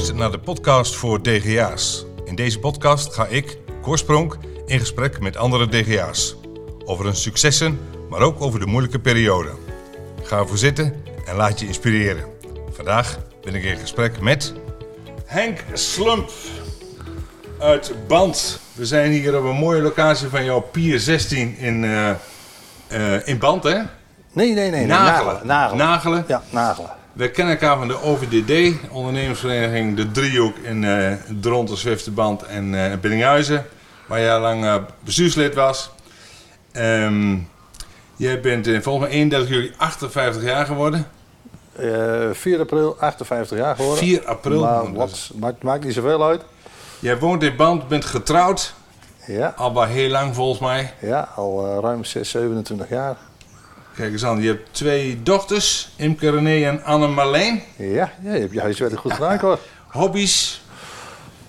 luistert naar de podcast voor DGA's. In deze podcast ga ik, Korspronk, in gesprek met andere DGA's. Over hun successen, maar ook over de moeilijke periode. Ga ervoor zitten en laat je inspireren. Vandaag ben ik in gesprek met Henk Slump uit Band. We zijn hier op een mooie locatie van jouw Pier 16 in, eh, in Band, hè? Nee, nee, nee. nee. Nagelen. Nagelen. Nagelen. Ja, nagelen. We kennen elkaar van de OVDD, ondernemersvereniging De Driehoek in uh, Dronten, Zwifterband en uh, Biddinghuizen, waar jij lang uh, bestuurslid was. Um, jij bent volgens mij 31 juli 58 jaar geworden. 4 april 58 jaar geworden. 4 april? Maar wat, maakt, maakt niet zoveel uit. Jij woont in Band, bent getrouwd. Ja. Al heel lang volgens mij. Ja, al ruim 6, 27 jaar. Kijk eens aan, je hebt twee dochters, Imke René en Anne Marleen. Ja, ja je hebt je huiswerk goed gedaan hoor. Hobby's?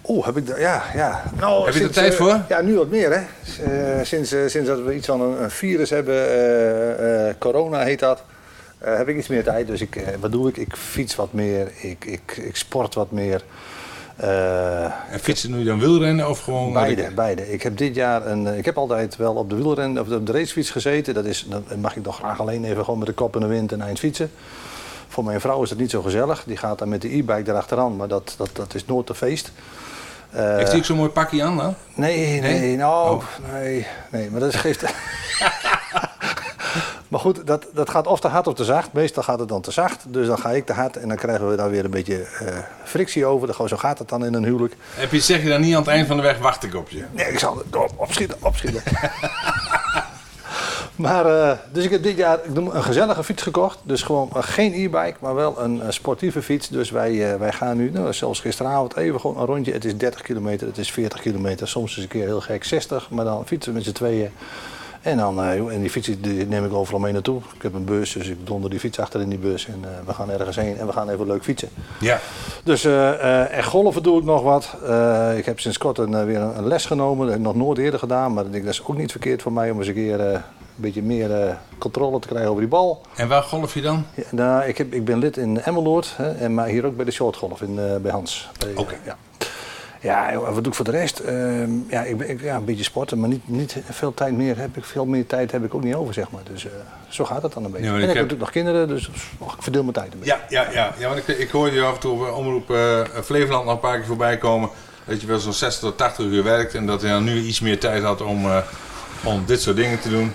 Oeh, heb ik daar, ja, ja. Nou, heb je er tijd uh, voor? Ja, nu wat meer hè. Uh, sinds, uh, sinds dat we iets van een, een virus hebben, corona heet dat, heb ik iets meer tijd. Dus ik, wat doe ik? Ik fiets wat meer, ik, ik, ik sport wat meer. Uh, en fietsen nu dan wielrennen of gewoon? Beide, beide. Ik heb dit jaar een, ik heb altijd wel op de wielrennen of op de racefiets gezeten. Dat is, dan mag ik nog graag alleen even gewoon met de kop in de wind en eind fietsen. Voor mijn vrouw is dat niet zo gezellig. Die gaat dan met de e-bike erachteraan, maar dat, dat, dat is nooit een feest. Uh, Heeft hij ook zo'n mooi pakje aan dan? Nee, nee, nee, nou, oh. nee, nee, maar dat geeft. Maar goed, dat, dat gaat of te hard of te zacht. Meestal gaat het dan te zacht. Dus dan ga ik te hard en dan krijgen we daar weer een beetje uh, frictie over. Gewoon zo gaat het dan in een huwelijk. Heb je, zeg je dan niet aan het eind van de weg, wacht ik op je? Nee, ik zal het op, opschieten, opschieten. maar, uh, dus ik heb dit jaar ik noem, een gezellige fiets gekocht. Dus gewoon uh, geen e-bike, maar wel een sportieve fiets. Dus wij, wij gaan nu, nou, zelfs gisteravond, even gewoon een rondje. Het is 30 kilometer, het is 40 kilometer. Soms is een keer heel gek 60. Maar dan fietsen we met z'n tweeën. En, dan, uh, en die fiets die neem ik overal mee naartoe. Ik heb een bus, dus ik donder die fiets achter in die bus. En uh, we gaan ergens heen en we gaan even leuk fietsen. Ja. Dus uh, en golven doe ik nog wat. ik heb sinds kort een, weer een, les genomen. Dat heb ik nog nooit eerder gedaan. Maar dat is ook niet verkeerd voor mij om eens een keer een beetje meer controle te krijgen over die bal. En waar golf je dan? Ja, nou, ik, heb, ik ben lid in Emmeloord. Hè, en maar hier ook bij de shortgolf in, bij Hans. Oké. Okay. ja. Ja, wat doe ik voor de rest? Uh, ja, ik, ik, ja, een beetje sporten, maar niet, niet veel tijd meer heb ik. Veel meer tijd heb ik ook niet over, zeg maar. Dus uh, zo gaat het dan een beetje. Ja, en ik, heb natuurlijk nog kinderen, dus oh, ik verdeel mijn tijd een beetje. Ja, ja, ja. ja want ik, ik hoorde je af en toe op omroep uh, Flevoland nog een paar keer voorbij komen. Dat je wel zo'n 60 tot 80 uur werkt en dat je dan nu iets meer tijd had om, om dit soort dingen te doen.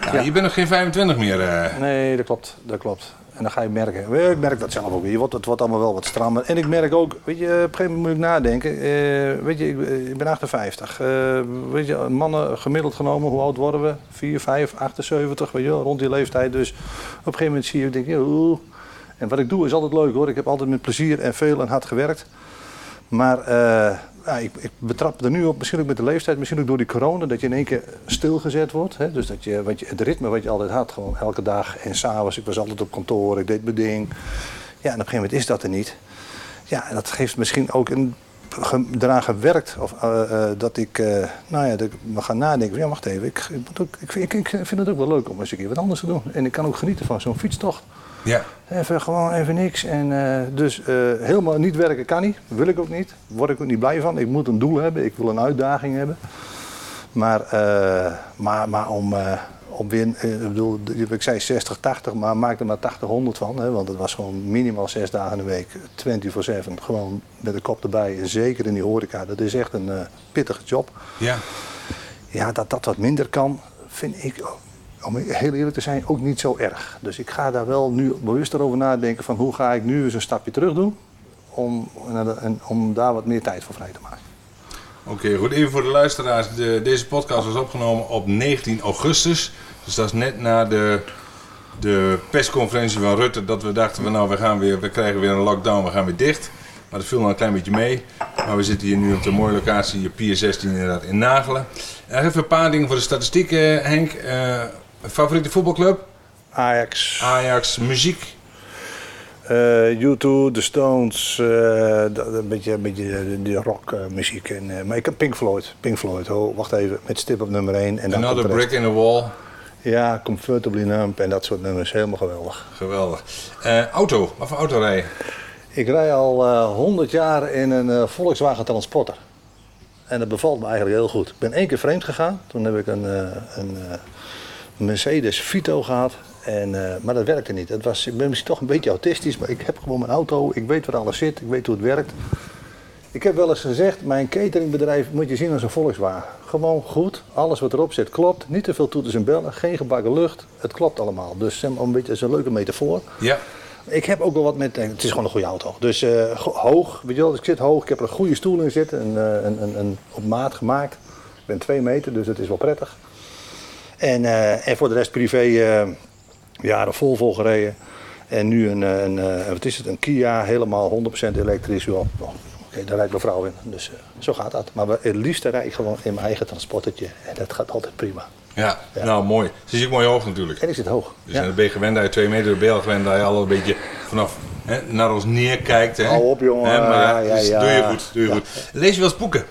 Ja, ja. Je bent nog geen 25 meer. Nee, dat klopt. Dat klopt. En dan ga je merken. Ik merk dat zelf ook weer. Het wordt allemaal wel wat strammer. En ik merk ook, weet je, op een gegeven moment moet ik nadenken. Uh, weet je, ik, ik, ben 58. Uh, weet je, mannen gemiddeld genomen, hoe oud worden we? 4, 5, 78, weet je rond die leeftijd. Dus op een gegeven moment zie je, denk je, oeh. En wat ik doe is altijd leuk hoor. Ik heb altijd met plezier en veel en hard gewerkt. Maar ja, ik, betrap er nu op, misschien ook met de leeftijd, misschien ook door die corona, dat je in één keer stilgezet wordt. Hè? Dus dat je, wat je, het ritme wat je altijd had, gewoon elke dag en s'avonds. Ik was altijd op kantoor, ik deed mijn ding. Ja, en op een gegeven moment is dat er niet. Ja, en dat geeft misschien ook een, eraan gewerkt. Of uh, uh, dat ik, uh, nou ja, dat we gaan nadenken. Ja, wacht even, ik, ik, ik, vind het ook wel leuk om eens een keer wat anders te doen. En ik kan ook genieten van zo'n fietstocht. Ja. Even gewoon even niks. En uh, dus uh, helemaal niet werken kan niet. Wil ik ook niet. Word ik ook niet blij van. Ik moet een doel hebben. Ik wil een uitdaging hebben. Maar, uh, maar, maar om, om weer, ik bedoel, ik zei 60, 80, maar maak er maar 80, 100 van. Hè, want het was gewoon minimaal zes dagen in de week, 24-7. Gewoon met de kop erbij. En zeker in die horeca. Dat is echt een pittige job. Ja. Ja, dat dat wat minder kan, vind ik om heel eerlijk te zijn, ook niet zo erg. Dus ik ga daar wel nu bewust over nadenken van hoe ga ik nu eens een stapje terug doen om, om daar wat meer tijd voor vrij te maken. Oké, goed. Even voor de luisteraars. De, deze podcast was opgenomen op 19 augustus. Dus dat is net na de, de persconferentie van Rutte dat we dachten van nou we, gaan weer, we krijgen weer een lockdown, we gaan weer dicht. Maar dat viel nog een klein beetje mee. Maar we zitten hier nu op de mooie locatie, Pier 16 inderdaad, in Nagelen. Even een paar dingen voor de statistiek, Henk. Uh, Favoriete voetbalclub? Ajax. Ajax. Muziek? Uh, U2, The Stones, uh, een beetje, een beetje die rockmuziek. Uh, maar ik heb Pink Floyd. Pink Floyd, oh, wacht even, met stip op nummer 1. En Another Brick in the Wall. Ja, Comfortably Numb en dat soort nummers, helemaal geweldig. Geweldig. auto, wat voor auto rij je? Ik rij al eh 100 jaar in een eh, Volkswagen Transporter. En dat bevalt me eigenlijk heel goed. Ik ben één keer vreemd gegaan. Toen heb ik een, eh, een eh, Mercedes Vito gehad. En, eh, maar dat werkte niet. Het was, ik ben misschien toch een beetje autistisch, maar ik heb gewoon mijn auto. Ik weet waar alles zit. Ik weet hoe het werkt. Ik heb wel eens gezegd, mijn cateringbedrijf moet je zien als een Volkswagen. Gewoon goed, alles wat erop zit klopt. Niet te veel toeters en bellen, geen gebakken lucht. Het klopt allemaal. Dus maar, een beetje, is een leuke metafoor. Ja. Ik heb ook wel wat met, het is gewoon een goede auto. Dus eh, hoog, weet je wel, ik zit hoog. Ik heb er een goede stoel in zitten, een, eh, een, een, een, op maat gemaakt. Ik ben twee meter, dus het is wel prettig. En, eh, en voor de rest privé eh jaren vol vol gereden. En nu een, eh, een, wat is het, een Kia, helemaal 100% elektrisch. Oh, Oké, daar rijdt mijn vrouw in, dus zo gaat dat. Maar we- het liefste rijd ik gewoon in mijn eigen transportertje. En dat gaat altijd prima. Ja. Ja. nou mooi. Ze ook mooi hoog natuurlijk. En ik zit hoog. Dus Ja. dan ben je gewend dat je twee meter, je al gewend dat je al een beetje vanaf hè, naar ons neerkijkt. Hè? Hou op, jongen. Hè, maar Ja, ja, dus ja. doe je goed, doe je goed. Lees je wel eens boeken?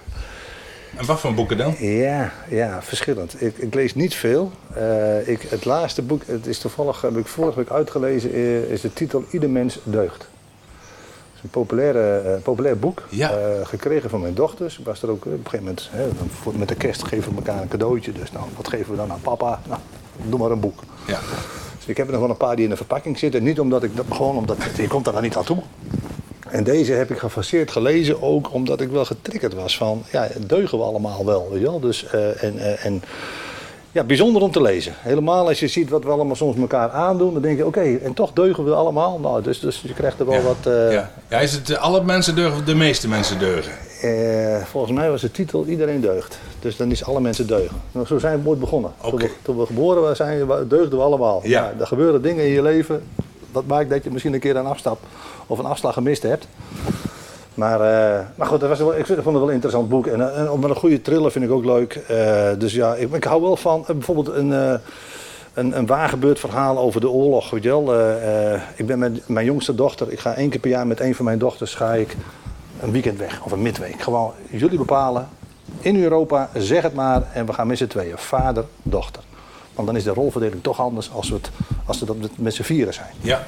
En wat voor boeken dan? Ja, ja, verschillend. Ik, ik lees niet veel. Eh, ik, het laatste boek, het is toevallig, heb ik vorige week uitgelezen, eh, is de titel Ieder mens deugt. Het is een populaire, eh, populair boek, Ja. gekregen van mijn dochters. Ik was er ook op een gegeven moment, hè, met de kerst geven we elkaar een cadeautje. Dus nou, wat geven we dan aan papa? Nou, doe maar een boek. Ja. Dus ik heb er nog wel een paar die in de verpakking zitten. Niet omdat ik dat, gewoon omdat je komt er dan niet aan toe. En deze heb ik gefaseerd gelezen ook omdat ik wel getriggerd was van, ja, deugen we allemaal wel, weet je wel. Dus, eh, en, eh, en ja, bijzonder om te lezen. Helemaal als je ziet wat we allemaal soms elkaar aandoen, dan denk je, oké, en toch deugen we allemaal. Nou, dus, dus je krijgt er wel ja. wat... eh, ja. ja, is het alle mensen deugen of de meeste mensen deugen? eh, volgens mij was de titel Iedereen deugt. Dus dan is alle mensen deugen. Nou, zo zijn we ooit begonnen. Toen, we, toen we geboren waren, zijn, deugden we allemaal. Ja. Nou, er gebeuren dingen in je leven. Dat maakt dat je misschien een keer een afstap of een afslag gemist hebt. Maar, eh, maar goed, dat was wel, ik vond het wel een interessant boek. En, eh, en met een goede thriller vind ik ook leuk. Eh, dus ja, ik, ik hou wel van bijvoorbeeld een, eh, een, een waargebeurd verhaal over de oorlog. Weet je wel? Ik ben met mijn jongste dochter, ik ga één keer per jaar met een van mijn dochters ga ik een weekend weg of een midweek. Gewoon jullie bepalen in Europa, zeg het maar. En we gaan met z'n tweeën, vader, dochter. Want dan is de rolverdeling toch anders als we, het, als we dat met z'n vieren zijn. Ja.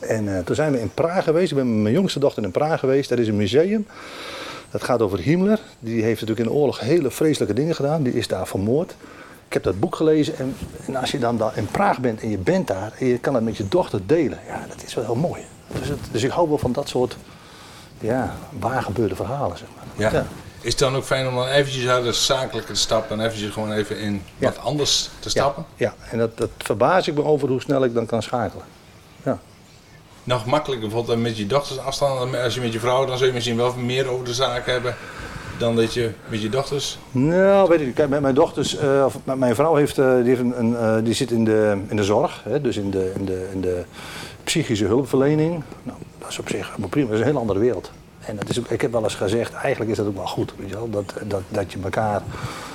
En eh, toen zijn we in Praag geweest. Ik ben met mijn jongste dochter in Praag geweest. Dat is een museum. Dat gaat over Himmler. Die heeft natuurlijk in de oorlog hele vreselijke dingen gedaan. Die is daar vermoord. Ik heb dat boek gelezen. En, en als je dan daar in Praag bent en je bent daar en je kan het met je dochter delen. Ja, dat is wel heel mooi. Dus, het- dus ik hou wel van dat soort ja, waargebeurde verhalen. Zeg maar. Ja. Is het dan ook fijn om dan eventjes uit het zakelijke te stappen en eventjes gewoon even in Ja. wat anders te stappen? Ja, ja. en dat, dat verbaas ik me over hoe snel ik dan kan schakelen. Nog makkelijker bijvoorbeeld met je dochters afstand. Als je met je vrouw, dan zul je misschien wel meer over de zaak hebben dan dat je met je dochters. Nou, weet ik. Kijk, met mijn dochters, eh, of met mijn vrouw heeft, eh, die, een, eh, die zit in de, in de zorg, hè, dus in de, in, de, in de psychische hulpverlening. Nou, dat is op zich prima, dat is een heel andere wereld. En dat is ook, ik heb wel eens gezegd, eigenlijk is dat ook wel goed, weet je wel, dat, dat, dat je elkaar,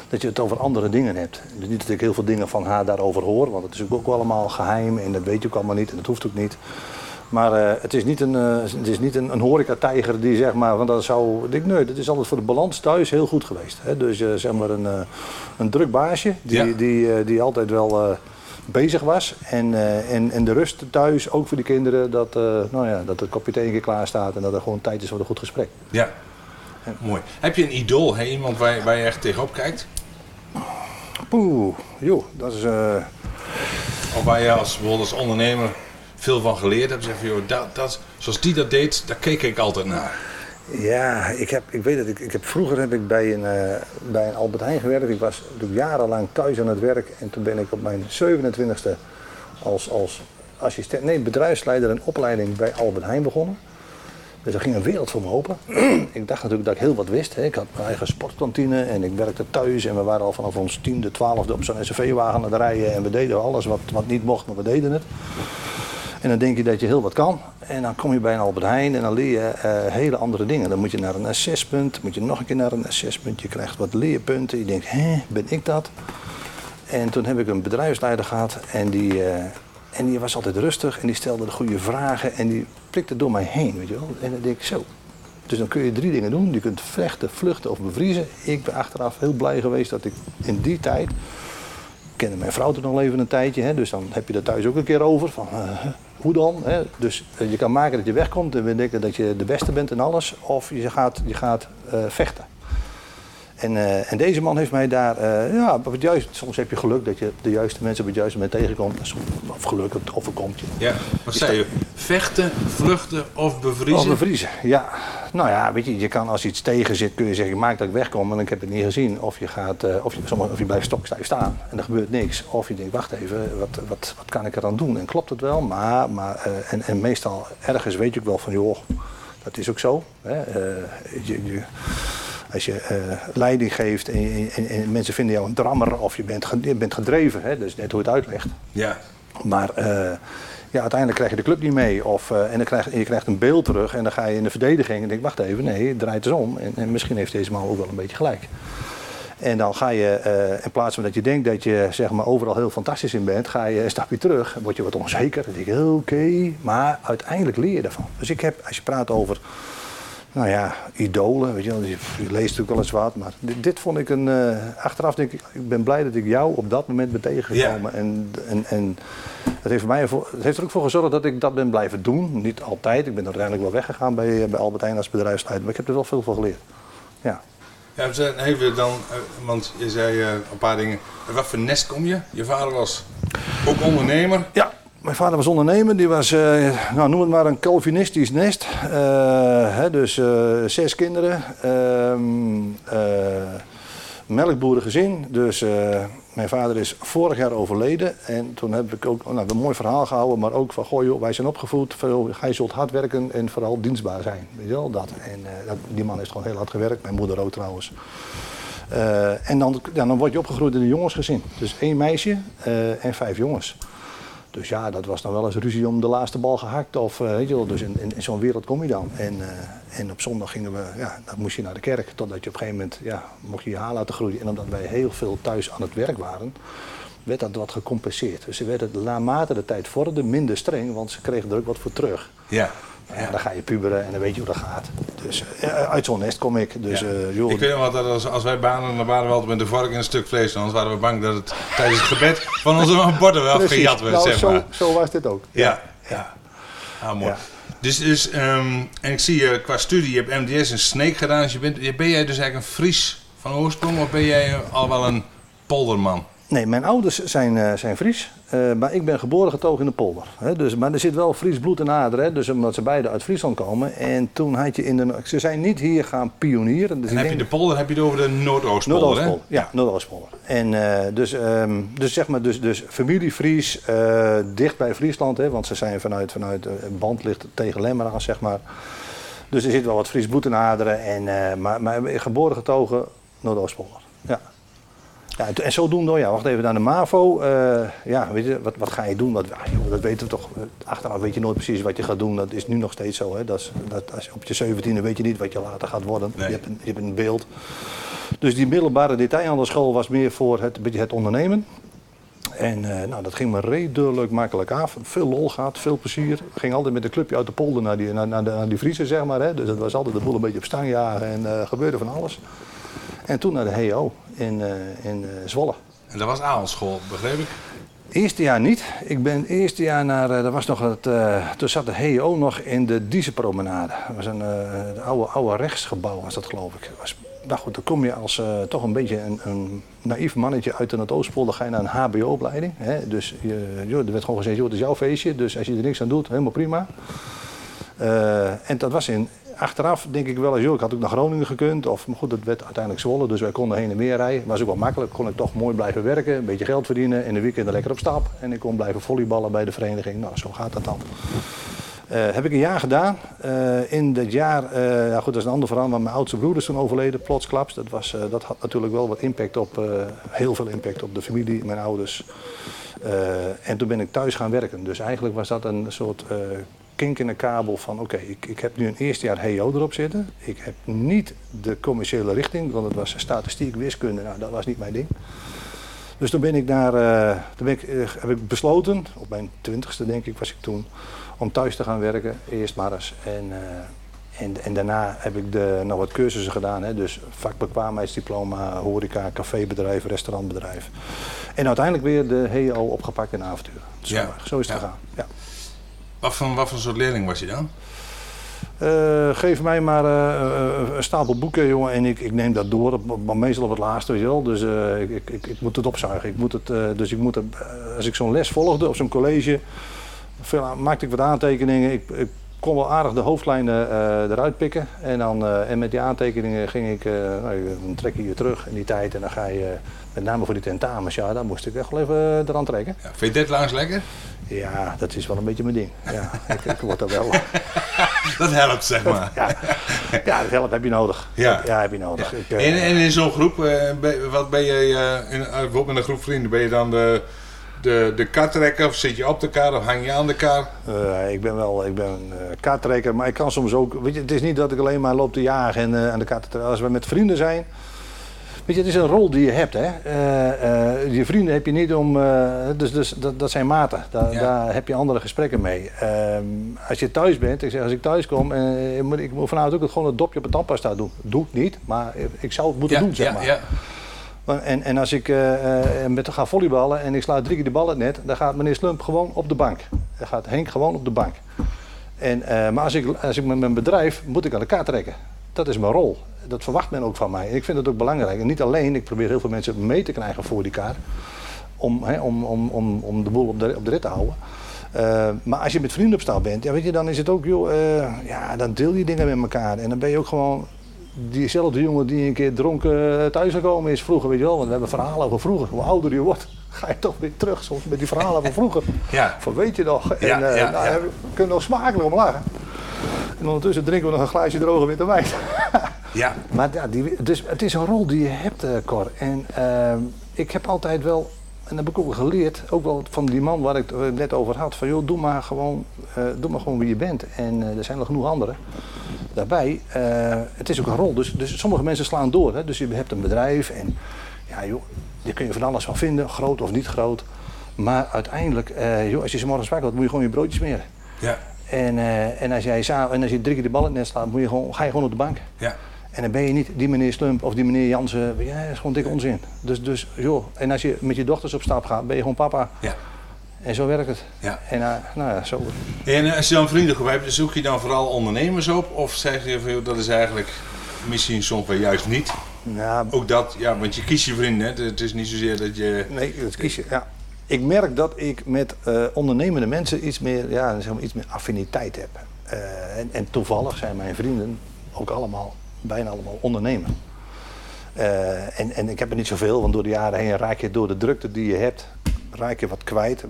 dat je het over andere dingen hebt. Dus niet dat ik heel veel dingen van haar daarover hoor, want het is ook allemaal geheim en dat weet je ook allemaal niet en dat hoeft ook niet. Maar eh, het is niet een, eh, het is niet een, een horecatijger die zeg maar, want dat zou, ik denk, nee, dat is altijd voor de balans thuis heel goed geweest. Hè? Dus eh, zeg maar een, een druk baasje die, Ja. die, die altijd wel bezig was. En, en, en de rust thuis, ook voor de kinderen, dat, nou ja, dat het kopje thee een keer klaar staat en dat er gewoon tijd is voor een goed gesprek. Ja. Mooi. Heb je een idool, hè? iemand waar je, waar je echt tegenop kijkt? Poeh, joh, dat is... Of waar je als, bijvoorbeeld als ondernemer veel van geleerd hebt? Zeg van, joh, dat, dat, zoals die dat deed, daar keek ik altijd naar. Ja, ik, heb, ik weet het. Ik, ik heb, vroeger heb ik bij een, eh, bij een Albert Heijn gewerkt. Ik was natuurlijk jarenlang thuis aan het werk. En toen ben ik op mijn 27e als, als assistent, nee, bedrijfsleider en opleiding bij Albert Heijn begonnen. Dus er ging een wereld voor me open. ik dacht natuurlijk dat ik heel wat wist. Hè. Ik had mijn eigen sportkantine en ik werkte thuis. En we waren al vanaf ons tiende, twaalfde op zo'n SUV-wagen aan het rijden. En we deden alles wat, wat niet mocht, maar we deden het. En dan denk je dat je heel wat kan. En dan kom je bij een Albert Heijn en dan leer je eh, hele andere dingen. Dan moet je naar een assessment, moet je nog een keer naar een assessment. Je krijgt wat leerpunten. Je denkt, hé, ben ik dat? En toen heb ik een bedrijfsleider gehad en die, eh, en die was altijd rustig en die stelde de goede vragen en die prikte door mij heen, weet je wel. En dan denk ik zo. Dus dan kun je drie dingen doen. Je kunt vechten, vluchten of bevriezen. Ik ben achteraf heel blij geweest dat ik in die tijd kende mijn vrouw toen al even een tijdje. Hè, dus dan heb je er thuis ook een keer over. Van, eh, hoe dan? Hè? Dus eh, je kan maken dat je wegkomt en denken dat je de beste bent in alles. Of je gaat, je gaat eh, vechten. En, eh, en deze man heeft mij daar, eh, ja, op het juiste, soms heb je geluk dat je de juiste mensen op het juiste moment tegenkomt. Soms- Of geluk, het overkomt je. Ja, wat zei je? Vechten, vluchten of Of bevriezen? bevriezen, ja. Nou ja, weet je, je kan als iets tegen zit, kun je zeggen, maak dat ik wegkom en ik heb het niet gezien. Of je, gaat, eh, of je, sommige- of je blijft stokstijf staan en er gebeurt niks. Of je denkt, wacht even, wat, wat, wat kan ik eraan doen? En klopt het wel? Maar, maar en, en meestal ergens weet je ook wel van, joh, dat is ook zo. Hè? Je, je, als je eh, leiding geeft en, en, en mensen vinden jou een drammer of je bent, je bent gedreven, hè? dus net hoe het uitlegt. Ja. Maar eh, ja, uiteindelijk krijg je de club niet mee. Of, eh, en, dan krijg, je krijgt een beeld terug en dan ga je in de verdediging en denk wacht even, nee, het draait eens om. En, en misschien heeft deze man ook wel een beetje gelijk. En dan ga je, in plaats van dat je denkt dat je zeg maar, overal heel fantastisch in bent, ga je een stapje terug. Word je wat onzeker. Dan denk je, oké, maar uiteindelijk leer je ervan. Dus ik heb, als je praat over, nou ja, idolen, weet je, wel, je, leest natuurlijk wel eens wat. Maar dit, dit vond ik een, eh, achteraf denk ik, ik ben blij dat ik jou op dat moment ben tegengekomen. En, en, en het heeft, mij ervoor, het heeft er ook voor gezorgd dat ik dat ben blijven doen. Niet altijd, ik ben uiteindelijk wel weggegaan bij, bij Albert Heijn als bedrijfsleider. Maar ik heb er wel veel van geleerd. Ja. Ja, even dan, eh, want je zei eh, een paar dingen. Wat voor nest kom je? Je vader was ook ondernemer. Ja, mijn vader was ondernemer. Die was, eh, nou, noem het maar een Calvinistisch nest. Eh, hè, dus eh, zes kinderen. Ehm eh, melkboerengezin. Dus mijn vader is vorig jaar overleden. En toen heb ik ook nou, een mooi verhaal gehouden. Maar ook van, goh wij zijn opgevoed. Gij zult hard werken en vooral dienstbaar zijn. Weet je wel, dat. En die man heeft gewoon heel hard gewerkt. Mijn moeder ook trouwens. En dan, dan word je opgegroeid in een jongensgezin. Dus één meisje en vijf jongens. Dus ja, dat was dan wel eens ruzie om de laatste bal gehakt. Of, eh, weet je wel, dus in, zo'n wereld kom je dan. En, eh, en op zondag gingen we, ja, dan moest je naar de kerk. Totdat je op een gegeven moment, ja, mocht je je haar laten groeien. En omdat wij heel veel thuis aan het werk waren, werd dat wat gecompenseerd. Dus ze werden naarmate de tijd vorderde minder streng, want ze kregen er ook wat voor terug. Ja. Ja, dan ga je puberen en dan weet je hoe dat gaat. Dus eh, uit zo'n nest kom ik. Dus, Ja. eh, joh, Ik weet nog dat als, als wij banen, dan waren we altijd met de vork en een stuk vlees. Anders waren we bang dat het tijdens het gebed van onze borden wel gejat werd, Nou, zeg zo, maar. zo was dit ook. Ja, ja. Ah, mooi. Dus, dus ehm, en ik zie je qua studie, je hebt MDS en Sneek gedaan. Dus je bent, ben jij dus eigenlijk een Fries van oorsprong of ben jij al wel een polderman? Nee, mijn ouders zijn, zijn Fries, eh, maar ik ben geboren getogen in de polder. Hè, dus, maar er zit wel Fries bloed en aderen, hè, dus omdat ze beide uit Friesland komen. En toen had je in de... Ze zijn niet hier gaan pionieren. Dus En heb je de polder, heb je het over de Noordoostpolder, ja, Noordoostpolder. En eh, dus, ehm, dus zeg maar, dus, dus familie Fries, eh, dicht bij Friesland, hè, want ze zijn vanuit, vanuit een band ligt tegen Lemmer aan, zeg maar. Dus er zit wel wat Fries bloed in aderen, en, maar, maar geboren getogen Noordoostpolder. Ja. Ja, en, en zodoende, ja, wacht even naar de MAVO. eh, ja, weet je, wat, wat ga je doen? Dat, ah, joh, dat weten we toch. Achteraf weet je nooit precies wat je gaat doen. Dat is nu nog steeds zo. Hè? Dat is, dat, als je op je zeventiende weet je niet wat je later gaat worden. Nee. Je, hebt een, je hebt een beeld. Dus die middelbare detailhandelschool was meer voor het, het ondernemen. En eh, nou, dat ging me redelijk makkelijk af. Veel lol gehad, veel plezier. Ging altijd met een clubje uit de polder naar die, naar, naar, de, naar die zeg maar. Hè. Dus dat was altijd de boel een beetje op stang jagen en eh gebeurde van alles. En toen naar de HO in, eh, in eh, Zwolle. En dat was avondschool, begreep ik? Eerste jaar niet. Ik ben eerste jaar naar, eh, dat was nog het, toen zat de HEO nog in de Diezenpromenade. Dat was een oude, oude rechtsgebouw was dat geloof ik. Was, nou goed, dan kom je als toch een beetje een, een naïef mannetje uit de Noordoostpolder, ga je naar een hbo-opleiding. Dus je, joh, er werd gewoon gezegd, joh, het is jouw feestje, dus als je er niks aan doet, helemaal prima. En dat was in, achteraf denk ik wel eens, joh, ik had ook naar Groningen gekund. Of, maar goed, het werd uiteindelijk Zwolle, dus wij konden heen en weer rijden. Was ook wel makkelijk, kon ik toch mooi blijven werken, een beetje geld verdienen. In de weekenden lekker op stap. En ik kon blijven volleyballen bij de vereniging. Nou, zo gaat dat dan. Eh, heb ik een jaar gedaan. Eh, in dat jaar, eh, ja goed, dat is een ander verhaal, maar mijn oudste broer is toen overleden, plotsklaps. Dat, was, dat had natuurlijk wel wat impact op, heel veel impact op de familie, mijn ouders. En toen ben ik thuis gaan werken. Dus eigenlijk was dat een soort kink in de kabel van oké, ik, ik heb nu een eerste jaar HEO erop zitten. Ik heb niet de commerciële richting, want het was statistiek, wiskunde, nou dat was niet mijn ding. Dus toen ben ik daar, eh, toen ben ik, eh, heb ik besloten, op mijn twintigste denk ik was ik toen, om thuis te gaan werken, eerst maar eens. En, eh, En, en daarna heb ik de, nog wat cursussen gedaan. Hè? Dus vakbekwaamheidsdiploma, horeca, cafébedrijf, restaurantbedrijf. En uiteindelijk weer de HEO opgepakt in avontuur. Zo, Ja. zo is het Ja. gegaan. Ja. Wat voor, wat voor soort leerling was je dan? Eh, geef mij maar eh, eh, een stapel boeken, jongen, en ik, ik neem dat door. Maar meestal op het laatste, weet je wel. Dus ik, ik, ik, moet het opzuigen. Ik moet het, dus ik moet het, als ik zo'n les volgde of zo'n college, veel, maakte ik wat aantekeningen. Ik, ik kon wel aardig de hoofdlijnen eruit pikken. En, dan, en met die aantekeningen ging ik, nou, dan trek je je terug in die tijd. En dan ga je, met name voor die tentamens, ja, daar moest ik echt wel even eraan trekken. Ja, vind je deadlines lekker? Ja, dat is wel een beetje mijn ding. Ja, ik, ik word er wel... Dat helpt, zeg maar. Ja, ja, dat helpt heb je nodig. Ja. ja heb je nodig. Ik, eh, En, en in zo'n groep, eh, ben- wat ben je, eh, in, bijvoorbeeld in een groep vrienden, ben je dan de, de, de kartrekker of zit je op de kar of hang je aan de kar? eh, ik ben wel ik ben een kaarttrekker, maar ik kan soms ook. Weet je, het is niet dat ik alleen maar loop te jagen en aan de kaart te trekken. Als we met vrienden zijn. Weet je, het is een rol die je hebt. Hè? Eh, eh, je vrienden heb je niet om. eh, dus dus dat, dat zijn maten. Daar, Ja. daar heb je andere gesprekken mee. Ehm, als je thuis bent, ik zeg, als ik thuis kom. en ik moet, ik moet vanavond ook het gewoon een dopje op het tandpasta doen. Doe ik niet, maar ik zou het moeten ja, doen, zeg ja, maar. En, en als ik eh, met ga volleyballen en ik sla drie keer de bal in het net, dan gaat meneer Slump gewoon op de bank. Dan gaat Henk gewoon op de bank. En, maar als ik, als ik met mijn bedrijf moet ik aan de kaart trekken. Dat is mijn rol. Dat verwacht men ook van mij. En ik vind het ook belangrijk. En niet alleen, ik probeer heel veel mensen mee te krijgen voor die kaart. Om, hè, om, om, om, om de boel op de, op de rit te houden. Eh, maar als je met vrienden op stap bent, ja, weet je, dan is het ook, joh, eh, ja, dan deel je dingen met elkaar. En dan ben je ook gewoon diezelfde jongen die een keer dronken thuis gekomen is vroeger, weet je wel. Want we hebben verhalen over vroeger. Hoe ouder je wordt, ga je toch weer terug soms met die verhalen van vroeger. Ja. Van weet je nog? En Ja, eh, ja, nou, ja. we kunnen nog smakelijk om lachen. En ondertussen drinken we nog een glaasje droge witte wijn. Ja, Maar ja, die, dus het is een rol die je hebt, eh, Cor. En ehm, ik heb altijd wel, en dat heb ik ook geleerd, ook wel van die man waar ik het net over had, van joh, doe maar gewoon, eh, doe maar gewoon wie je bent. En eh, er zijn nog genoeg anderen. Daarbij, eh, het is ook een rol. Dus, dus sommige mensen slaan door. Hè? Dus je hebt een bedrijf en ja joh, daar kun je van alles van vinden, groot of niet groot. Maar uiteindelijk, eh, joh, als je 's morgens wakker wordt, moet je gewoon je broodjes smeren. ja, En, eh, en, als jij, en als je drie keer de bal in het net slaat, moet je gewoon, ga je gewoon op de bank. ja. En dan ben je niet die meneer Slump of die meneer Jansen. Ja, dat is gewoon dikke onzin. Dus, dus joh, en als je met je dochters op stap gaat, ben je gewoon papa. ja. En zo werkt het. Ja. En eh, nou ja, zo. En eh, als je dan vriendengroep hebt, zoek je dan vooral ondernemers op? Of zeg je dat is eigenlijk misschien soms wel juist niet? Nou, Ook dat, ja, want je kiest je vrienden. hè. Het is niet zozeer dat je... nee, dat kies je. Ja. Ik merk dat ik met eh, ondernemende mensen iets meer, ja, zeg maar, iets meer affiniteit heb. En, en toevallig zijn mijn vrienden ook allemaal, bijna allemaal ondernemer. Eh, en, en ik heb er niet zoveel, want door de jaren heen raak je door de drukte die je hebt, raak je wat kwijt.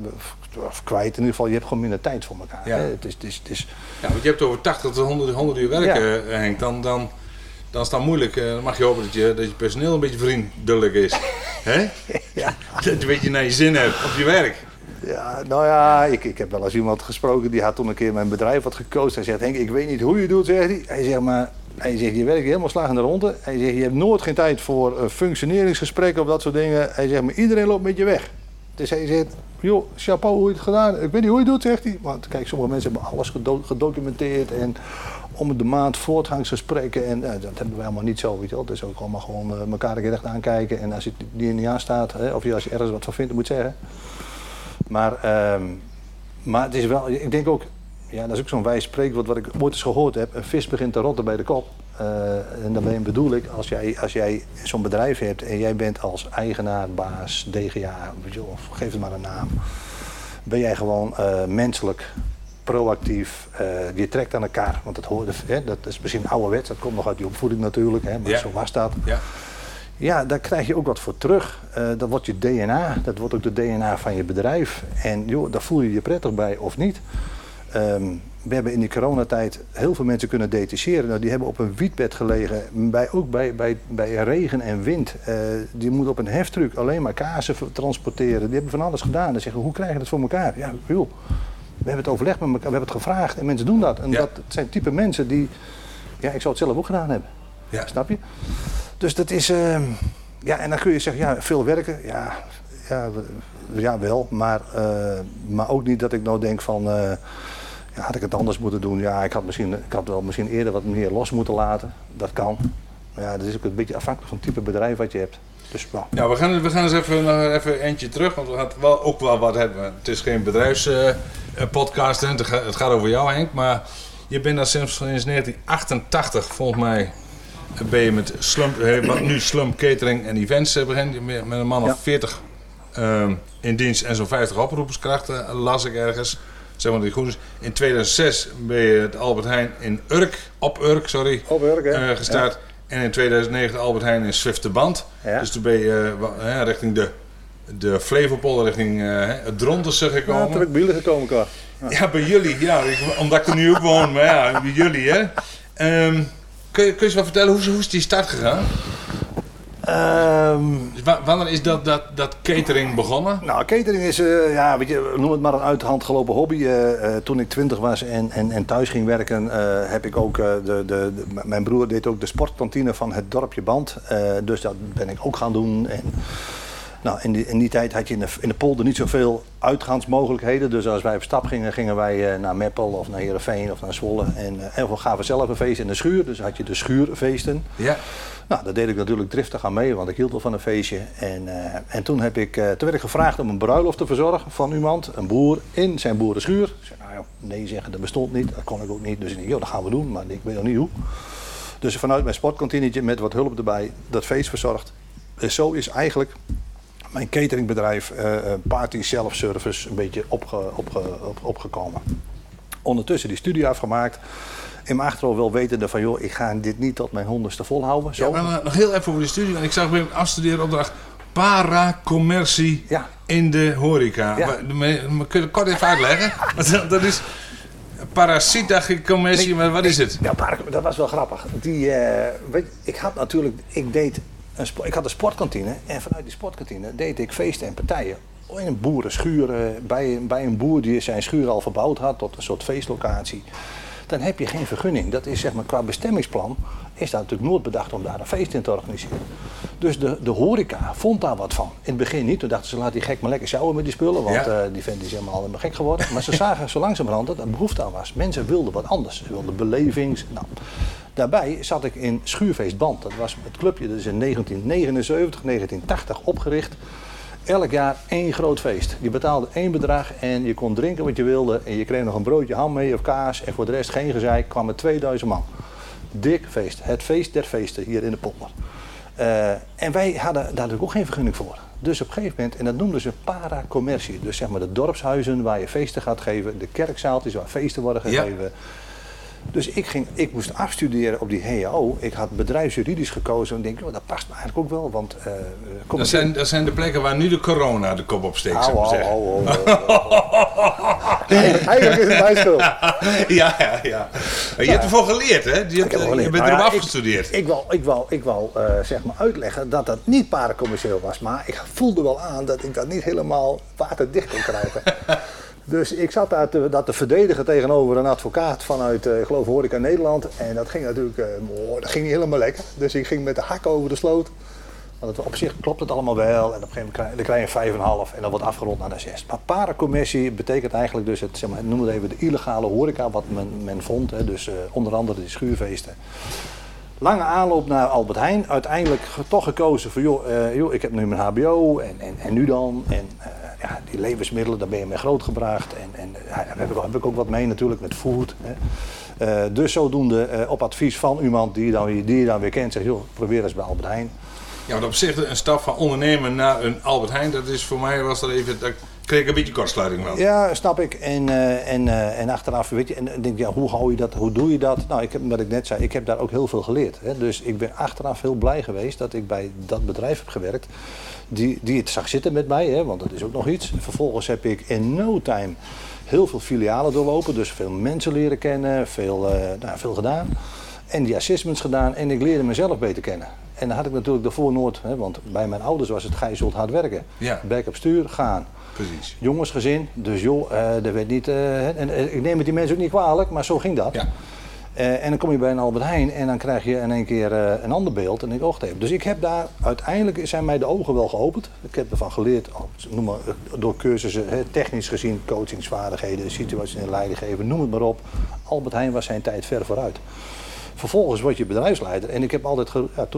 Of, kwijt, in ieder geval, je hebt gewoon minder tijd voor elkaar. Ja. hè. Het is, het is, het is, Ja, want je hebt over 80 tot 100, 100 uur werk, Ja. eh, Henk. Dan, dan, dan is dat moeilijk. Eh, dan mag je hopen dat je, dat je personeel een beetje vriendelijk is. Hè? ja. Dat je een beetje naar je zin hebt op je werk. Ja, nou ja, ik, ik heb wel eens iemand gesproken die had toen een keer mijn bedrijf wat gekozen. Hij zegt, Henk, ik weet niet hoe je doet, zegt hij. Hij zegt, maar hij zegt, je werkt helemaal slag in de ronde. Hij zegt, je hebt nooit geen tijd voor eh, functioneringsgesprekken of dat soort dingen. Hij zegt, maar iedereen loopt met je weg. Dus hij zegt, joh, chapeau hoe je het gedaan Ik weet niet hoe je het doet, zegt hij. Want kijk, sommige mensen hebben alles gedo- gedocumenteerd en om de maand voortgangsgesprekken. En eh, dat hebben wij allemaal niet zo, weet je wel. Het is ook allemaal gewoon eh, elkaar een keer echt aankijken. En als je die niet aan staat, hè, of je, als je ergens wat van vindt, moet zeggen. Maar, ehm, maar het is wel, ik denk ook, ja, dat is ook zo'n wijs spreekwoord wat ik ooit eens gehoord heb. Een vis begint te rotten bij de kop. Eh, en daarmee bedoel ik, als jij, als jij zo'n bedrijf hebt en jij bent als eigenaar, baas, DGA, of geef het maar een naam. Ben jij gewoon eh, menselijk, proactief, eh, je trekt aan elkaar. Want dat, hoorde, hè, dat is misschien ouderwets, dat komt nog uit die opvoeding natuurlijk, hè, maar Ja. zo was dat. Ja. Ja, daar krijg je ook wat voor terug. Dat wordt je DNA, dat wordt ook de DNA van je bedrijf. En joh, daar voel je je prettig bij of niet. Ehm, we hebben in die coronatijd heel veel mensen kunnen detacheren. Nou, die hebben op een wietbed gelegen, bij, ook bij, bij, bij regen en wind. Eh, die moeten op een heftruck alleen maar kazen transporteren. Die hebben van alles gedaan. Dan zeggen hoe krijg je dat voor elkaar? Ja, joh, we hebben het overlegd met elkaar, we hebben het gevraagd en mensen doen dat. En Ja. dat zijn type mensen die, ja, ik zou het zelf ook gedaan hebben. Ja. Snap je? Dus dat is, ehm, ja, en dan kun je zeggen, ja, veel werken. Ja, ja, ja wel, maar, eh, maar ook niet dat ik nou denk van, eh, Ja, had ik het anders moeten doen? Ja, ik had, misschien, ik had wel misschien eerder wat meer los moeten laten. Dat kan. Maar ja, dat is ook een beetje afhankelijk van het type bedrijf wat je hebt. Dus, nou, Ja, we gaan, we gaan eens even, nog even eentje terug, want we gaan wel, ook wel wat hebben. Het is geen bedrijfspodcast, het, gaat- het gaat over jou Henk, maar je bent al sinds, sinds 1988 volgens mij eh, ben je met Slump, eh, wat nu Slump Catering en Events eh, begint. Met een man of Ja. 40 ehm, in dienst en zo'n 50 oproeperskrachten, eh, las ik ergens. Zeg maar dat het goed is. In 2006 ben je het Albert Heijn in Urk, op Urk, sorry, op werk, hè? eh, gestart. En in 2009 de Albert Heijn in Zwifterband. Ja. Dus toen ben je eh, richting de, de Flevopol, richting eh, het Drontense Ja, gekomen. toen ben ik bij jullie gekomen, Cor. Ja, bij jullie. Ja, ik- omdat ik er nu ook woon. Maar ja, bij jullie hè. Ehm, kun, je, kun je eens wat vertellen, hoe, hoe is die start gegaan? Ehm, Dus wa- wanneer is dat, dat, dat catering begonnen? Nou, catering is, eh, ja, weet je, noem het maar een uit de hand gelopen hobby. Eh, eh, toen ik twintig was en, en, en thuis ging werken, heb ik ook, de, de, de- mijn broer deed ook de sportkantine van het dorpje Band. Dus dat ben ik ook gaan doen. En, nou, in, die, in die tijd had je in de, in de polder niet zoveel uitgaansmogelijkheden. Dus als wij op stap gingen, gingen wij naar Meppel of naar Heerenveen of naar Zwolle. En, en we gaven zelf een feest in de schuur. Dus had je de schuurfeesten. Ja. Nou, daar deed ik natuurlijk driftig aan mee, want ik hield wel van een feestje. En, eh, en toen, heb ik, eh, toen werd ik gevraagd om een bruiloft te verzorgen van iemand, een boer, in zijn boerenschuur. Ik zei, nou ja, nee zeggen, dat bestond niet, dat kon ik ook niet. Dus ik dacht, joh, dat gaan we doen, maar ik weet nog niet hoe. Dus vanuit mijn sportkantinetje met wat hulp erbij, dat feest verzorgd. Dus zo is eigenlijk mijn cateringbedrijf, eh, Party Self Service, een beetje op, opgekomen. Ondertussen die studie afgemaakt. In mijn achterhoofd wel wetende van, joh, ik ga dit niet tot mijn honderdste volhouden. Zo. Ja, maar nog heel even over de studie. Want ik zag bij een afstudeeropdracht paracommercie Ja. in de horeca. Ja. Maar- maar- maar Kun je het kort even uitleggen? Want dat- is parasiet, dacht ik, commercie, maar wat is het? Ja, dat was wel grappig. Die, eh, weet, ik had natuurlijk, ik deed een ik had een sportkantine en vanuit die sportkantine deed ik feesten en partijen. In een boerenschuur, eh, bij, bij een boer die zijn schuur al verbouwd had tot een soort feestlocatie. Dan heb je geen vergunning. Dat is zeg maar qua bestemmingsplan is dat natuurlijk nooit bedacht om daar een feest in te organiseren. Dus de, de horeca vond daar wat van. In het begin niet. Toen dachten ze laat die gek maar lekker sjouwen met die spullen. Want Ja. eh, die vent is helemaal helemaal gek geworden. Maar ze zagen zo langzamerhand dat er behoefte aan was. Mensen wilden wat anders. Ze wilden belevings. Nou, daarbij zat ik in Schuurfeestband. Dat was het clubje. Dat is in 1979, 1980 opgericht. Elk jaar één groot feest. Je betaalde één bedrag en je kon drinken wat je wilde. En je kreeg nog een broodje ham mee of kaas. En voor de rest geen gezeik. kwam er 2000 man. Dik feest. Het feest der feesten hier in de polder. Eh, en wij hadden daar natuurlijk ook geen vergunning voor. Dus op een gegeven moment, en dat noemden ze paracommercie. Dus zeg maar de dorpshuizen waar je feesten gaat geven. De kerkzaaltjes waar feesten worden Ja. Dus ik, ging, ik moest afstuderen op die HAO. Ik had bedrijfsjuridisch gekozen. En ik denk, oh, dat past me eigenlijk ook wel. Want, eh kom Dat zijn, dat zijn de plekken waar nu de corona de kop zou ik Au, maar au, zeggen. au, au, au. Eigenlijk is het mijn schuld. Ja, ja, ja. Je hebt ervoor geleerd, hè? Je, hebt, Ik je bent Nou erop ja, ik- afgestudeerd. Ik, wou, ik wou, ik wou eh, zeg maar uitleggen dat dat niet paracommercieel was. Maar ik voelde wel aan dat ik dat niet helemaal waterdicht kon krijgen. dus ik zat daar te, dat te verdedigen tegenover een advocaat vanuit, eh, ik geloof, Horeca Nederland. En dat ging natuurlijk oh, dat ging niet helemaal lekker. Dus ik ging met de hak over de sloot. Want op zich klopt het allemaal wel. En op een gegeven moment krijg, dan krijg je een 5,5 en dan wordt afgerond naar de 6. Maar paracommercie betekent eigenlijk dus, het, zeg maar, noem het even de illegale horeca, wat men, men vond. Hè, dus eh, onder andere die schuurfeesten. Lange aanloop naar Albert Heijn. Uiteindelijk toch gekozen voor, joh, joh ik heb nu mijn HBO en, en, en nu dan. En ja, die levensmiddelen, daar ben je mee grootgebracht. En, en daar heb ik, heb ik ook wat mee natuurlijk met food. Hè. Eh, dus zodoende eh, op advies van iemand die, dan, weer- die je dan weer kent, zegt, joh, probeer eens bij Albert Heijn. Ja, want op zich een stap van ondernemen naar een Albert Heijn, dat is voor mij was dat even, daar kreeg ik een beetje kortsluiting van. Ja, snap ik. En, eh, en, en achteraf, weet je, en dan denk ja, hoe hou je dat, hoe doe je dat? Nou, ik heb, wat ik net zei, ik heb daar ook heel veel geleerd. Hè. Dus ik ben achteraf heel blij geweest dat ik bij dat bedrijf heb gewerkt. Die, die het zag zitten met mij, hè, want dat is ook nog iets. Vervolgens heb ik in no time heel veel filialen doorlopen. Dus veel mensen leren kennen, veel, eh, nou, veel gedaan. En die assessments gedaan en ik leerde mezelf beter kennen. En dan had ik natuurlijk daarvoor nooit, hè, want bij mijn ouders was het, ga je zult hard werken. Ja. Bek op stuur, gaan Precies. jongensgezin. Dus joh, eh er werd niet. eh, en, ik neem het die mensen ook niet kwalijk, maar zo ging dat. Ja. Eh, en dan kom je bij een Albert Heijn en dan krijg je in één keer eh, een ander beeld en ik oog even. Dus ik heb daar, uiteindelijk zijn mij de ogen wel geopend. Ik heb ervan geleerd, oh, noem maar, eh, door cursussen, technisch gezien, coachingsvaardigheden, situationeel leiding geven, noem het maar op. Albert Heijn was zijn tijd ver vooruit. Vervolgens word je bedrijfsleider en ik heb altijd,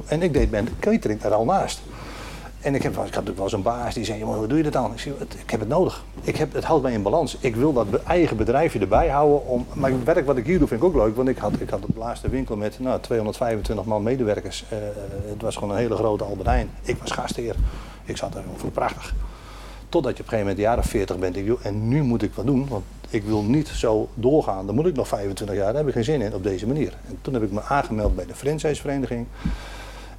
en ik deed mijn catering er al naast. En ik, heb, ik had natuurlijk wel een baas die zei, "Jongen, hoe doe je dat dan? Ik zei, "Het- ik heb het nodig. Ik heb, het houdt mij in balans. Ik wil dat eigen bedrijfje erbij houden. Om, maar het werk wat ik hier doe vind ik ook leuk. Want ik had, ik had de laatste winkel met nou, 225 man medewerkers. Eh, het was gewoon een hele grote Albert Heijn. Ik was gastheer. Ik zat gewoon voor prachtig. Totdat je op een gegeven moment jaar of 40 bent. Ik, en nu moet ik wat doen. Want ik wil niet zo doorgaan. Dan moet ik nog 25 jaar. Daar heb ik geen zin in op deze manier. En toen heb ik me aangemeld bij de franchisevereniging.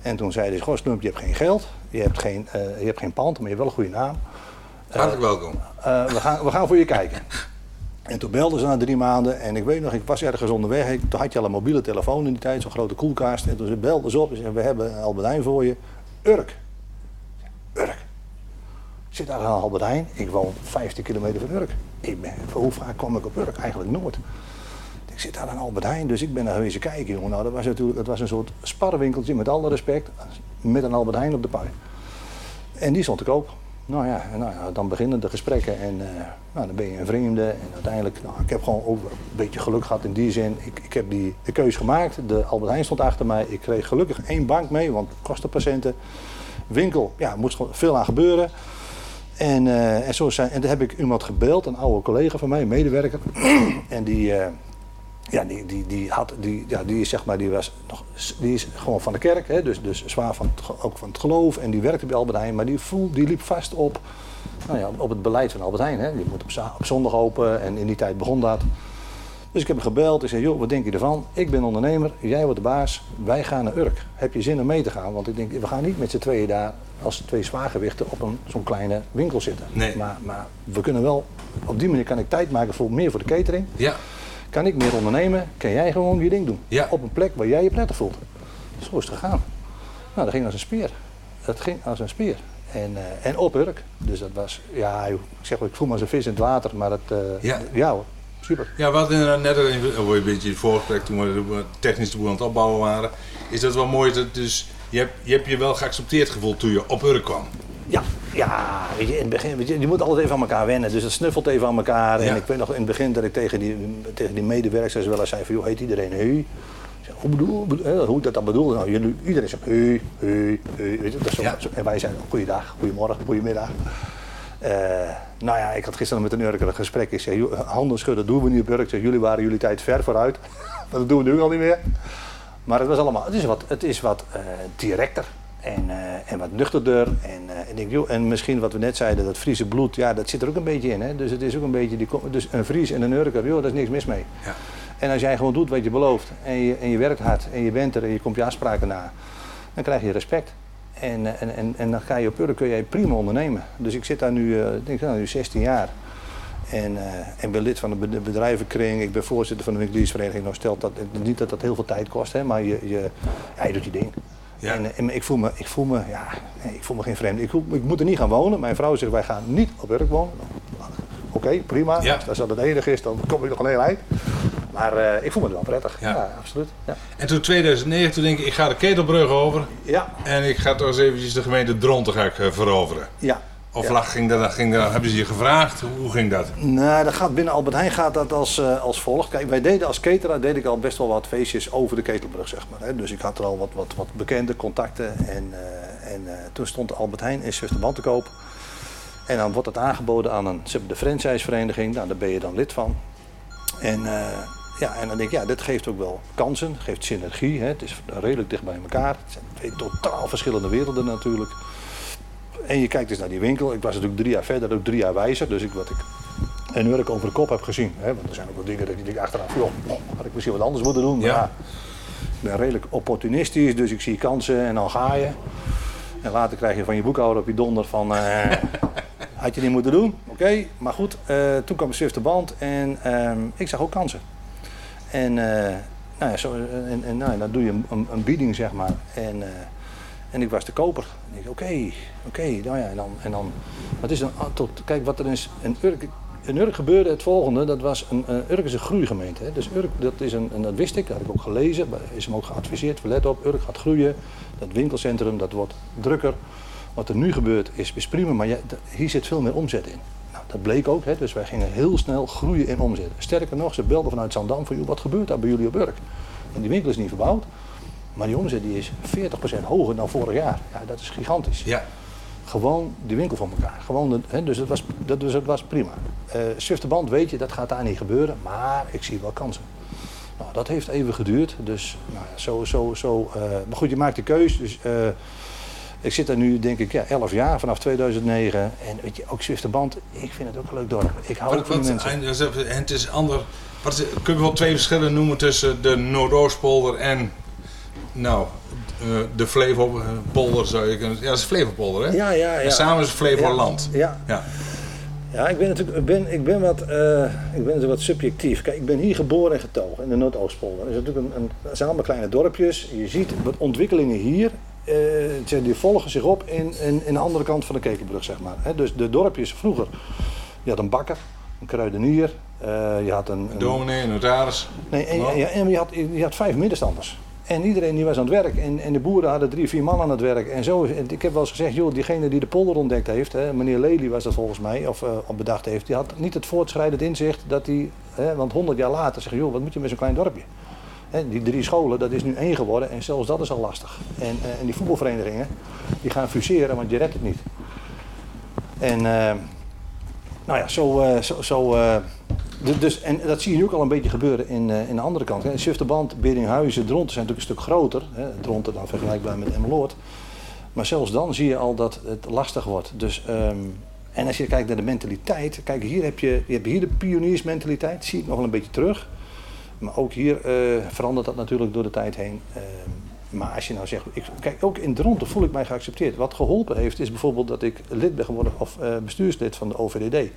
En toen zeiden ze, goh Slump, je hebt geen geld, je hebt geen, eh, je hebt geen pand, maar je hebt wel een goede naam. Hartelijk welkom. Eh, we, gaan, we gaan voor je kijken. En toen belden ze na drie maanden en ik weet nog, ik was ergens onderweg. Ik, toen had je al een mobiele telefoon in die tijd, zo'n grote koelkast. En toen ze belden ze op en zeiden, we hebben een Albert Heijn voor je. Urk. Urk. Ik zit daar aan Albert Heijn, ik woon 15 kilometer van Urk. Ik ben, hoe vaak kwam ik op Urk? Eigenlijk nooit. Ik zit daar aan Albert Heijn, dus ik ben daar geweest kijken, jongen. Nou, dat was natuurlijk, dat was een soort sparrenwinkeltje, met alle respect, met een Albert Heijn op de pui. En die stond te koop. Nou ja, nou ja, dan beginnen de gesprekken en eh, nou, dan ben je een vreemde. En uiteindelijk, nou, ik heb gewoon ook een beetje geluk gehad in die zin. Ik, ik heb die de keus gemaakt. De Albert Heijn stond achter mij. Ik kreeg gelukkig één bank mee, want kostenpatiënten. Winkel, ja, moest gewoon veel aan gebeuren. En, eh, en, zo zijn, en toen heb ik iemand gebeld, een oude collega van mij, medewerker. en die, eh, ja, die, die, die, had, die, ja, die, is, zeg maar, die, was nog, die is gewoon van de kerk, hè, dus, dus zwaar van het, ook van het geloof. En die werkte bij Albert Heijn, maar die, voel, die liep vast op, nou ja, op het beleid van Albert Heijn. Hè. Je moet op, op zondag open en in die tijd begon dat. Dus ik heb hem gebeld. Ik zei, joh, wat denk je ervan? Ik ben ondernemer, jij wordt de baas. Wij gaan naar Urk. Heb je zin om mee te gaan? Want ik denk, we gaan niet met z'n tweeën daar als twee zwaargewichten op een, zo'n kleine winkel zitten. Nee. Maar, maar we kunnen wel, op die manier kan ik tijd maken voor meer voor de catering. Ja. Kan ik meer ondernemen, kan jij gewoon je ding doen. Ja. Op een plek waar jij je prettig voelt. Zo is het gegaan. Nou, dat ging als een speer. Dat ging als een speer. En, eh, en op Urk. Dus dat was, ja, ik zeg wel, ik voel me als een vis in het water. Maar dat, eh, Ja. ja hoor, super. Ja, we hadden inderdaad net een, oh, een beetje in het voorgesprek toen we de boel aan het opbouwen waren. Is dat wel mooi dat dus je hebt, je hebt je wel geaccepteerd gevoeld toen je op Urk kwam. Ja, ja weet je, in het begin, weet je, je moet altijd even aan elkaar wennen. Dus dat snuffelt even aan elkaar. Ja. En ik weet nog in het begin dat ik tegen die, tegen die medewerkers wel eens zei van, joh, heet iedereen zei, Hoe, bedoel, bedoel- hè, hoe dat dan bedoelde? Nou, jullie, iedereen zegt Heu, Heu, Heu. Weet je, dat is zo, Ja. zo- en wij zeiden goeiedag, goedemorgen, goedemiddag. Eh, nou ja, ik had gisteren met een Urker een gesprek. Ik zei, handen schudden doen we niet op Urk. Zeg, jullie waren jullie tijd ver vooruit. dat doen we nu al niet meer. Maar het was allemaal, het is wat, het is wat eh, directer en, eh, en wat nuchterder. En, eh, en, ik, denk, joh, en misschien wat we net zeiden, dat Friese bloed, ja, dat zit er ook een beetje in. Hè? Dus het is ook een beetje, die, dus een Fries en een Urker, joh, daar is niks mis mee. Ja. En als jij gewoon doet wat je belooft en je, en je werkt hard en je bent er en je komt je afspraken na, dan krijg je respect. En, eh, en, en, en dan ga je op Urk kun jij prima ondernemen. Dus ik zit daar nu, eh, ik denk, nou, nu 16 jaar. En, en ben lid van de bed- bedrijvenkring. Ik ben voorzitter van de winkeliersvereniging. Nou stelt dat niet dat dat heel veel tijd kost, hè, maar je, je, ja, je doet je ding. Ja. En, eh, en ik, voel me, ik, voel me, ja, nee, ik voel me geen vreemde. Ik, ik moet er niet gaan wonen. Mijn vrouw zegt, wij gaan niet op Urk wonen. Oké, prima. Ja. Als dat het enige is, dan kom ik nog een heel eind. Maar eh, ik voel me er wel prettig. Ja. Ja, absoluut. Ja. En toen 2009, toen denk ik, ik ga de ketelbrug over Ja. en ik ga toch eens eventjes de gemeente Dronten ga ik, eh, veroveren. ja. Of Ja. ging dat, ging dat, hebben ze je gevraagd? Hoe, ging dat? Nou, dat gaat binnen Albert Heijn gaat dat als, eh, als volgt. Kijk, wij deden als cateraar deed ik al best wel wat feestjes over de ketelbrug, zeg maar. Hè. Dus ik had er al wat, wat, wat bekende contacten. En, eh, en eh, toen stond Albert Heijn in Zusterman te koop. En dan wordt het aangeboden aan een, ze de franchisevereniging. Nou, daar ben je dan lid van. En, ja, en dan denk ik, ja, dit geeft ook wel kansen, geeft synergie. Hè. Het is redelijk dicht bij elkaar. Het zijn twee totaal verschillende werelden natuurlijk. En je kijkt dus naar die winkel. Ik was natuurlijk drie jaar verder, ook drie jaar wijzer. Dus ik, wat ik een Urk over de kop heb gezien. Hè, want er zijn ook wel dingen dat ik denk achteraf, joh, oh, had ik misschien wat anders moeten doen. Maar Ja. ik ben redelijk opportunistisch, dus ik zie kansen en dan ga je. En later krijg je van je boekhouder op je donder van, eh, had je niet moeten doen. Oké, maar goed, eh, toen kwam Swift de band en ehm, ik zag ook kansen. En, eh, nou ja, zo, en, en nou, ja, dan doe je een, een, bieding, zeg maar. En, en ik was de koper. En ik oké, oké, nou ja, en dan, en dan, wat is dan, ah, tot, kijk wat er is, een Urk, in Urk gebeurde het volgende. Dat was een, Urk is een groeigemeente. Hè. Dus Urk, dat, is een, en dat wist ik, dat heb ik ook gelezen. Is hem ook geadviseerd. Let op, Urk gaat groeien. Dat winkelcentrum, dat wordt drukker. Wat er nu gebeurt is, is prima, maar hier zit veel meer omzet in. Nou, dat bleek ook, hè, dus wij gingen heel snel groeien in omzet. Sterker nog, ze belden vanuit Zandam van, wat gebeurt daar bij jullie op Urk? En die winkel is niet verbouwd, maar die omzet die is 40% hoger dan vorig jaar. Ja, dat is gigantisch. Ja. Gewoon die winkel van elkaar. Gewoon de, hè, dus, het was, dat, dus het was prima. Uh, Zwifterband weet je, dat gaat daar niet gebeuren, maar ik zie wel kansen. Nou, dat heeft even geduurd, dus nou, zo, zo, zo. Uh, maar goed, je maakt de keus. Dus, uh, ik zit daar nu denk ik ja, 11 jaar, vanaf 2009. En weet je, ook Zwifterband, ik vind het ook een leuk dorp. Ik hou van die mensen. En het is ander, wat is, kun je wel twee verschillen noemen tussen de Noordoostpolder en nou, uh, de Flevopolder zou je kunnen Ja, dat is Flevopolder, hè? Ja, ja, ja. En samen is het Flevoland. Ja. ja. ja. Ik ben natuurlijk ik ben, ik ben wat, uh, ik ben wat subjectief. Kijk, ik ben hier geboren en getogen in de Noordoostpolder. Dat, is natuurlijk een, een, zijn allemaal kleine dorpjes. Je ziet wat ontwikkelingen hier. Uh, die volgen zich op in, in, in de andere kant van de Kekenbrug, zeg maar. He, dus de dorpjes vroeger. Je had een bakker, een kruidenier, uh, je had een... een dominee, een notaris. Nee, en, en, en je, had, je had vijf middenstanders. En iedereen die was aan het werk. En, en de boeren hadden drie, vier man aan het werk. En zo, ik heb wel eens gezegd, joh, diegene die de polder ontdekt heeft, hè, meneer Lely was dat volgens mij, of uh, bedacht heeft, die had niet het voortschrijdend inzicht dat hij, want honderd jaar later zeg joh, wat moet je met zo'n klein dorpje? Hè, die drie scholen, dat is nu één geworden en zelfs dat is al lastig. En, uh, en die voetbalverenigingen, die gaan fuseren, want je redt het niet. En uh, nou ja, zo, zo, zo dus, en dat zie je nu ook al een beetje gebeuren in, uh, in de andere kant. Hè. Beringhuizen, Dronten zijn natuurlijk een stuk groter. Hè. Dronten dan vergelijkbaar met Emmeloord. Maar zelfs dan zie je al dat het lastig wordt. Dus, um, en als je kijkt naar de mentaliteit. Kijk, hier heb je, je hebt hier de pioniersmentaliteit. Zie ik nog wel een beetje terug. Maar ook hier uh, verandert dat natuurlijk door de tijd heen. Uh, maar als je nou zegt, ik, kijk, ook in Dronten voel ik mij geaccepteerd. Wat geholpen heeft, is bijvoorbeeld dat ik lid ben geworden, of uh, bestuurslid van de OVDD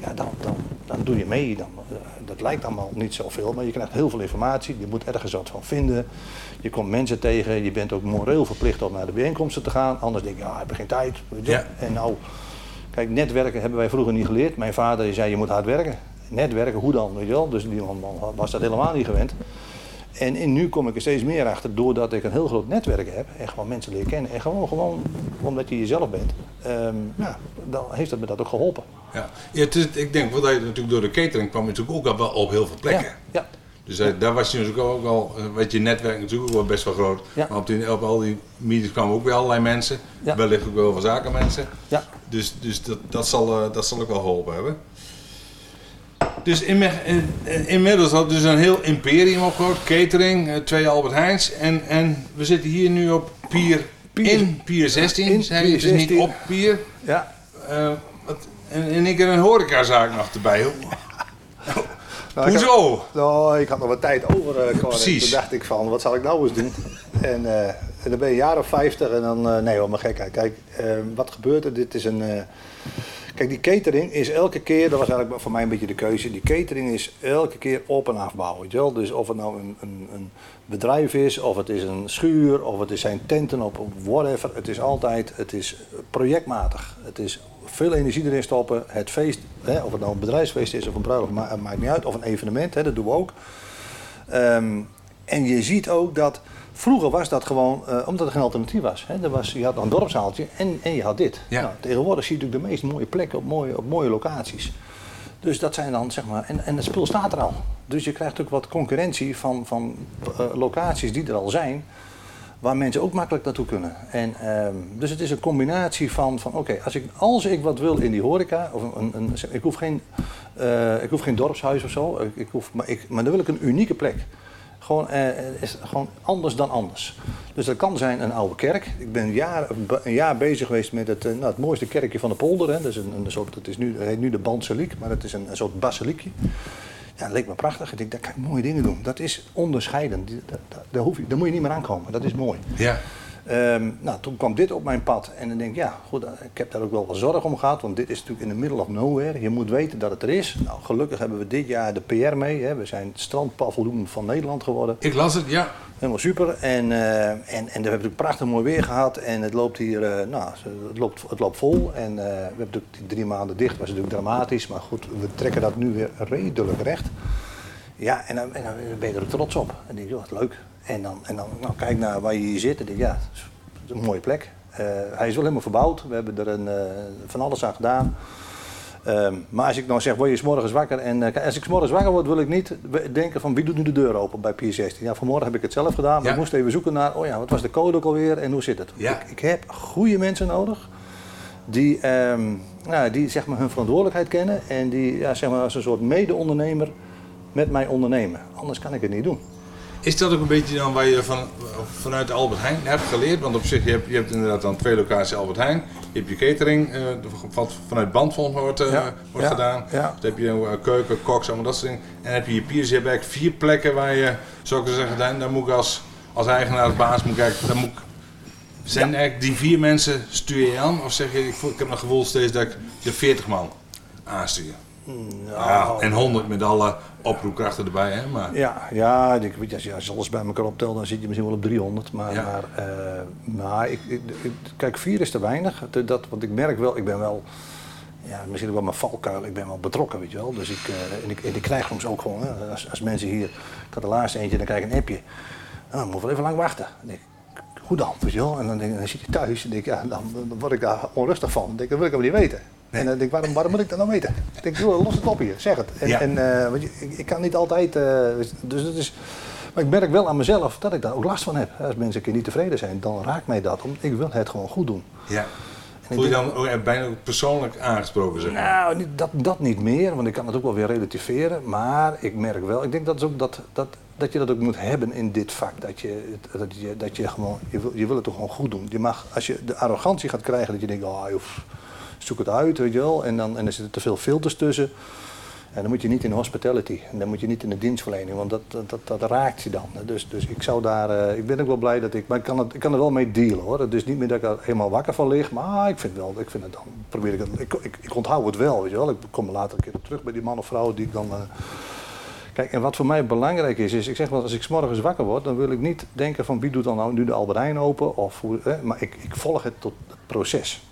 ja, dan, dan, dan doe je mee. Dan, uh, dat lijkt allemaal niet zoveel, maar je krijgt heel veel informatie. Je moet ergens wat van vinden. Je komt mensen tegen. Je bent ook moreel verplicht om naar de bijeenkomsten te gaan. Anders denk je, ja, ik heb geen tijd. Ja. En nou, kijk, netwerken hebben wij vroeger niet geleerd. Mijn vader zei, je moet hard werken. Netwerken, hoe dan? Weet je wel? Dus die man was dat helemaal niet gewend. En, en, nu kom ik er steeds meer achter doordat ik een heel groot netwerk heb en gewoon mensen leer kennen. En gewoon, gewoon omdat je jezelf bent, um, ja, dan heeft dat me dat ook geholpen. Ja, ja het is, ik denk dat je natuurlijk door de catering kwam je natuurlijk ook al wel op heel veel plekken. Ja, ja. Dus uh, daar was je natuurlijk ook al, uh, weet je, netwerk natuurlijk ook wel best wel groot. Ja. Maar op, die, op al die meetings kwamen ook weer allerlei mensen. Ja. Wellicht ook wel van zakenmensen. Ja. Dus, dus dat, dat, zal, uh, dat zal ook wel geholpen hebben. Dus in, in, inmiddels had dus een heel imperium opgebouwd, catering, uh, twee Albert Heijns. En, en we zitten hier nu op pier, Pier- in pier 16, in zei je, pier dus niet 16. op pier. Ja. Uh, wat, en, ik heb een horecazaak nog erbij. Nou, ik Hoezo? had- nou, ik had nog wat tijd over, eh. En Precies. Toen dacht ik van, wat zal ik nou eens doen? en, eh, en dan ben je een jaar of 50 en dan, eh, nee hoor, maar gekheid. Kijk, eh, wat gebeurt er? Dit is een... Kijk, die catering is elke keer, dat was eigenlijk voor mij een beetje de keuze. Die catering is elke keer op- en afbouwen. Weet je wel? Dus of het nou een, een, een bedrijf is, of het is een schuur, of het is zijn tenten op whatever. Het is altijd, het is projectmatig. Het is veel energie erin stoppen. Het feest, hè, of het nou een bedrijfsfeest is of een bruiloft, ma- maakt niet uit. Of een evenement, hè, dat doen we ook. Ehm, en je ziet ook dat vroeger was dat gewoon eh, omdat er geen alternatief was. Hè. Er was je had een dorpszaaltje en, en je had dit. Ja. Nou, tegenwoordig zie je natuurlijk de meest mooie plekken op mooie, op mooie locaties. Dus dat zijn dan zeg maar. En, en het spul staat er al. Dus je krijgt ook wat concurrentie van, van eh, locaties die er al zijn. Waar mensen ook makkelijk naartoe kunnen. En, ehm, dus het is een combinatie van, van oké, als, ik, als ik wat wil in die horeca, of een, een, ik, hoef geen, eh, ik hoef geen dorpshuis of zo, ik, ik hoef, maar, ik, maar dan wil ik een unieke plek. Gewoon, eh, is gewoon anders dan anders. Dus dat kan zijn een oude kerk. Ik ben een jaar, een jaar bezig geweest met het, eh, nou, het mooiste kerkje van de polder. Hè. Dat, is een, een soort, is nu, heet nu de Banseliek, maar het is een, soort basiliekje. Ja, dat leek me prachtig. Ik denk, daar kan ik mooie dingen doen. Dat is onderscheidend. Daar, daar hoef je, daar moet je niet meer aankomen. Dat is mooi. Ja. Ehm, nou, toen kwam dit op mijn pad. En dan denk ik, ja, goed, ik heb daar ook wel wat zorg om gehad. Want dit is natuurlijk in the middle of nowhere. Je moet weten dat het er is. Nou, gelukkig hebben we dit jaar de PR mee. Hè. We zijn het strandpaviljoen van Nederland geworden. Ik las het, ja. Helemaal super. En, eh, en, en we hebben natuurlijk prachtig mooi weer gehad. En het loopt hier, eh, nou, het loopt, het loopt vol. En eh, we hebben natuurlijk die drie maanden dicht, was natuurlijk dramatisch. Maar goed, we trekken dat nu weer redelijk recht. Ja, en dan, en dan ben je er trots op. En denk je, wat leuk. En dan, en dan nou, kijk naar waar je hier zit en denk ja, het is een mooie plek. Eh, hij is wel helemaal verbouwd. We hebben er een, eh, van alles aan gedaan. Ehm, maar als ik nou zeg, word je 's morgens wakker en eh, als ik 's morgens wakker word, wil ik niet denken van wie doet nu de deur open bij Pier 16. Ja, vanmorgen heb ik het zelf gedaan, maar Ja. ik moest even zoeken naar, oh ja, wat was de code ook alweer en hoe zit het? Ja. Ik, ik heb goede mensen nodig die, ehm, nou, die zeg maar hun verantwoordelijkheid kennen en die ja, zeg maar als een soort mede-ondernemer met mij ondernemen. Anders kan ik het niet doen. Is dat ook een beetje dan waar je van, vanuit Albert Heijn hebt geleerd? Want op zich, je hebt, je hebt inderdaad dan twee locaties Albert Heijn. Je hebt je catering, eh, wat vanuit bandvolg wordt, eh, Ja, wordt ja, gedaan. ja. Dan heb je een eh, keuken, koks, allemaal dat soort dingen. En dan heb je je piers. Je hebt eigenlijk vier plekken waar je, zou ik zeggen, daar, daar moet ik als, als eigenaar, als baas, moet eigenlijk, daar moet ik, zijn eigenlijk die vier mensen stuur je aan? Of zeg je, ik, voel- ik heb het gevoel steeds dat ik de 40 man aanstuur? Ja, en 100 met alle oproepkrachten erbij, hè? Maar, Ja, ja ik, weet als je als je alles bij elkaar optelt, dan zit je misschien wel op 300. Maar, Ja. maar, eh, maar ik, ik, kijk, vier is te weinig. Dat, want ik merk wel, ik ben wel, ja, misschien ook wel mijn valkuil, ik ben wel betrokken, weet je wel. Dus ik, eh, en ik, en ik krijg soms ook gewoon, hè, als, als mensen hier, ik had de laatste eentje, dan krijg ik een appje. Nou, dan moet ik wel even lang wachten. Dan denk ik, hoe dan, weet je wel? En dan, denk, dan zit je thuis en denk ja, dan, dan word ik daar onrustig van. Dan denk ik, dat wil ik helemaal niet weten. En dan denk ik, waarom, waarom moet ik dat nou weten? Ik denk, joh, los het op hier, zeg het. En, Ja. en eh, want je, ik, ik kan niet altijd, eh, dus dat is... Maar ik merk wel aan mezelf dat ik daar ook last van heb. Als mensen een keer niet tevreden zijn, dan raakt mij dat. Omdat ik wil het gewoon goed doen. ja. Voel je dan ook bijna persoonlijk aangesproken, zeg maar? Nou, dat, dat niet meer, want ik kan het ook wel weer relativeren. Maar ik merk wel, ik denk dat, is ook dat, dat, dat je dat ook moet hebben in dit vak. Dat je, dat je, dat je gewoon, je wil, je wil het toch gewoon goed doen. Je mag, als je de arrogantie gaat krijgen, dat je denkt, oh, joh, zoek het uit, weet je wel. En dan, en er zitten te veel filters tussen. En dan moet je niet in hospitality. En dan moet je niet in de dienstverlening, want dat, dat, dat, raakt je dan. Dus, dus ik zou daar, eh, ik ben ook wel blij dat ik, maar ik kan, het, ik kan er wel mee dealen hoor. Het is niet meer dat ik er helemaal wakker van lig, maar ik vind wel, ik vind het dan, probeer ik het, ik, ik, onthoud het wel, weet je wel. Ik kom er later een keer terug bij die man of vrouw die ik dan... eh, Kijk, en wat voor mij belangrijk is, is ik zeg wel, als ik morgens wakker word, dan wil ik niet denken van wie doet dan nou nu de Albert open, of hoe, maar ik, ik volg het tot het proces.